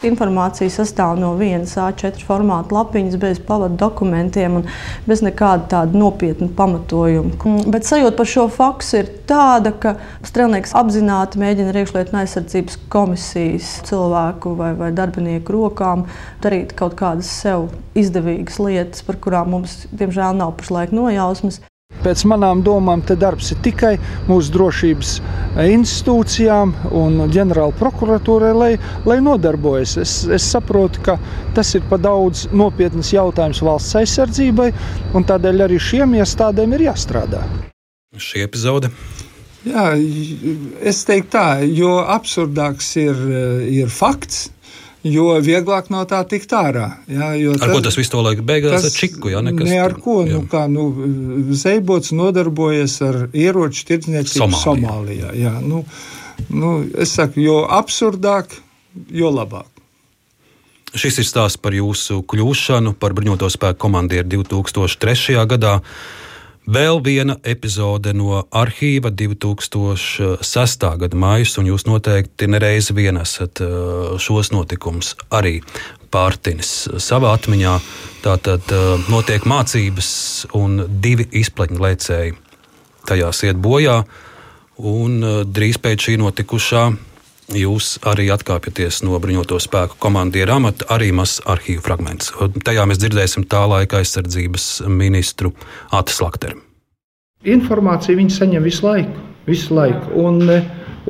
F: Informācija sastāv no vienas A4 formāta lapiņas, bez pavadu dokumentiem un bez nekāda tāda nopietna pamatojuma. Mm, bet sajūta par šo faktu ir tāda, ka strēlnieks apzināti mēģina ar iekšlietu aizsardzības komisijas cilvēku vai, vai darbinieku rokām darīt kaut kādas sev izdevīgas lietas, par kurām mums, diemžēl, nav pašlaik nojausmas.
C: Pēc manām domām, te darbs ir tikai mūsu drošības institūcijām un ģenerāla prokuratūrai, lai, lai nodarbojas. Es, es saprotu, ka tas ir pa daudz nopietnas jautājums valsts aizsardzībai, un tādēļ arī šiem iestādēm ir jāstrādā.
B: Šī epizode
C: Jā, es teiktu tā, jo absurdāks ir, ir fakts, jo vieglāk no tā tikt ārā. Jā,
B: ar tas, ko tas viss to laiku beigās ar čiku? Jā, nekas,
C: ne ar ko. Jā. Nu, kā, nu, Zeibots nodarbojas ar ieroču tirdzniecību Somālijā. Somālijā jā, nu, nu, es saku, jo absurdāk, jo labāk.
B: Šis ir stāsts par jūsu kļūšanu par bruņoto spēku komandieru 2003. gadā. Vēl viena epizode no arhīva 2006. gada maijā, un jūs noteikti nereiz vien esat šos notikumus arī pārtinis savā atmiņā. Tātad notiek mācības, un divi izplatņu lēcēji tajās iet bojā, un drīz pēc šī notikušā jūs arī atkāpjaties no bruņoto spēku komandiera amata, arī mazs arhīvu fragments. Tajā mēs dzirdēsim tā laika aizsardzības ministru Atis Lakteru.
C: Informāciju viņi saņem visu laiku. Visu laiku. Un,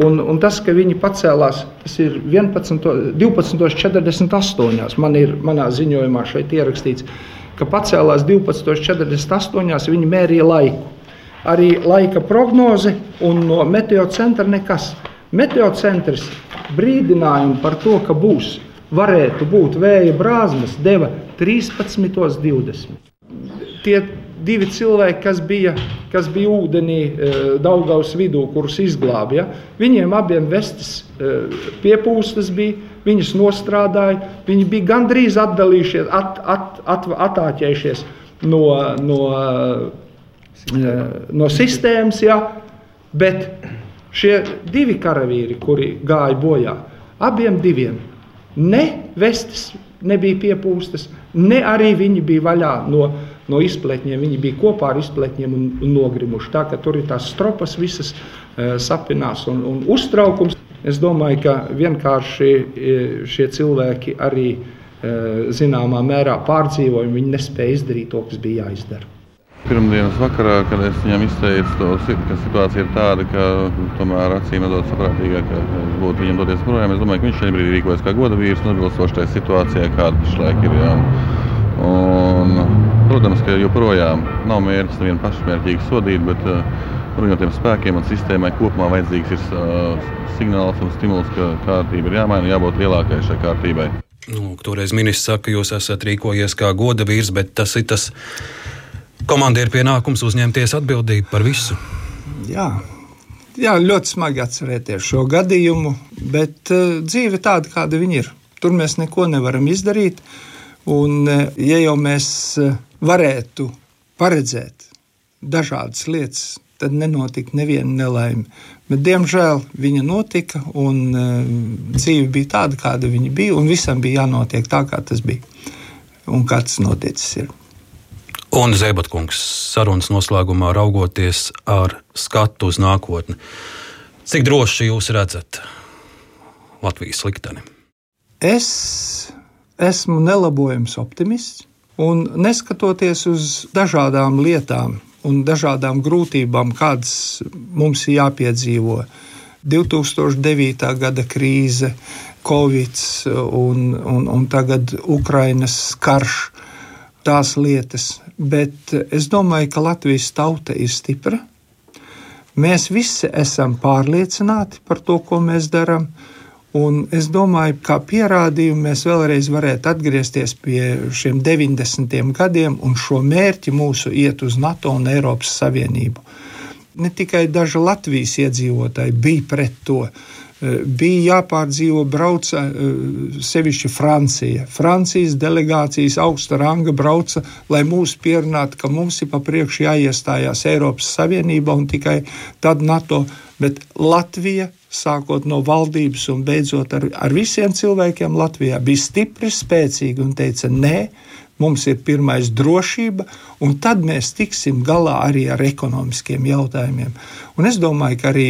C: un, un tas, ka viņi pacēlās, tas ir 12.48. Man ir manā ziņojumā šeit ierakstīts, ka pacēlās 12.48. viņi mērīja laiku. Arī laika prognoze un no meteocentra nekas. Meteocentrs brīdinājumu par to, ka būs varētu būt vēja brāzmas, deva 13,20. Tie divi cilvēki, kas bija, kas bija ūdenī Daugaus vidū, kurus izglābja, viņiem abiem vestes piepūstas bija, viņas nostrādāja, viņi bija gandrīz atdalījušies, at, at, at, atāķējušies no, no, no sistēmas, ja, bet šie divi karavīri, kuri gāja bojā, abiem diviem ne vestes nebija piepūstas, ne arī viņi bija vaļā no, no izpletņiem. Viņi bija kopā ar izpletņiem un, un nogrimuši. Tā ka tur ir tās stropas visas uh, sapinās un, un uztraukums. Es domāju, ka vienkārši šie cilvēki arī uh, zināmā mērā pārdzīvoja, viņi nespēja izdarīt to, kas bija jāizdara.
G: Pirmdienas vakarā, kad es viņam izteicu to, ka situācija ir tāda, ka tomēr acīm redzot saprātīgāk būtu viņam doties projām, es domāju, ka viņš šajā brīdī rīkojas kā goda vīrs un atbilstoši tai situācijai, kāda pašlaik ir. Jā. Un, protams, ka joprojām nav mērķis nevienu pašmērķīgi sodīt, bet bruņotiem spēkiem un sistēmai kopumā vajadzīgs ir uh, signāls un stimuls, ka kārtība ir jāmaina un jābūt lielākai šai kārtībai.
B: Nu, toreiz ministrs saka, ka jūs esat rīkojies kā goda vīrs, bet tas ir tas komandieru pienākums uzņemties atbildību par visu.
C: Jā. Jā, ļoti smagi atcerēties šo gadījumu, bet uh, dzīve ir tāda, kāda viņa ir. Tur mēs neko nevaram izdarīt. Un, uh, ja jau mēs uh, varētu paredzēt dažādas lietas, tad nenotika neviena nelaime. Bet, diemžēl viņa notika, un uh, dzīve bija tāda, kāda viņa bija, un visam bija jānotiek tā, kā tas bija un kā tas noticis. Ir.
B: Un Zēbatkungs sarunas noslēgumā raugoties ar skatu uz nākotni. Cik droši jūs redzat Latvijas likteni?
C: Es esmu nelabojams optimists, un neskatoties uz dažādām lietām un dažādām grūtībām, kādas mums ir jāpiedzīvo, 2009. gada krīze, Covid un, un, un tagad Ukrainas karš, tās lietas, bet es domāju, ka Latvijas tauta ir stipra. Mēs visi esam pārliecināti par to, ko mēs darām. Un es domāju, ka pierādījumu mēs vēlreiz varētu atgriezties pie šiem 90. gadiem un šo mērķi mūsu iet uz NATO un Eiropas Savienību. Ne tikai daži Latvijas iedzīvotāji bija pret to, bija jāpārdzīvo, brauca sevišķi Francija. Francijas delegācijas augsta ranga brauca, lai mūs pierunātu, ka mums ir pa priekšu jāiestājās Eiropas Savienībā un tikai tad NATO. Bet Latvija, sākot no valdības un beidzot ar, ar visiem cilvēkiem Latvijā, bija stipri, spēcīga un teica, nē, mums ir pirmais drošība, un tad mēs tiksim galā arī ar ekonomiskiem jautājumiem. Un es domāju, ka arī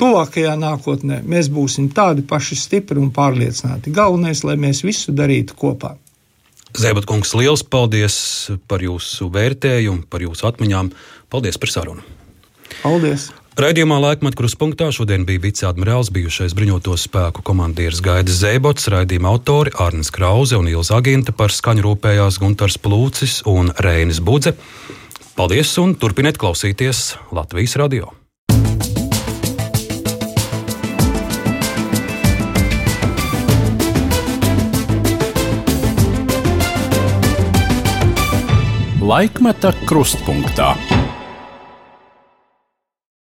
C: tuvākajā nākotnē mēs būsim tādi paši stipri un pārliecināti. Galvenais, lai mēs visu darītu kopā.
B: Zēbatkungs, liels paldies par jūsu vērtējumu, par jūsu atmiņām. Paldies par sarunu.
C: Paldies!
B: Raidījumā laikmatā kruspunktā šodien bija viceadmirālis, bijušais bruņoto spēku komandieris Gaidis Zēbots, raidījuma autori Arnis Krause un Ilza Aginta par skaņu rūpējās Guntars Plūcis un Reinis Budze. Paldies un turpiniet klausīties Latvijas radio!
A: Laikmeta krustpunktā.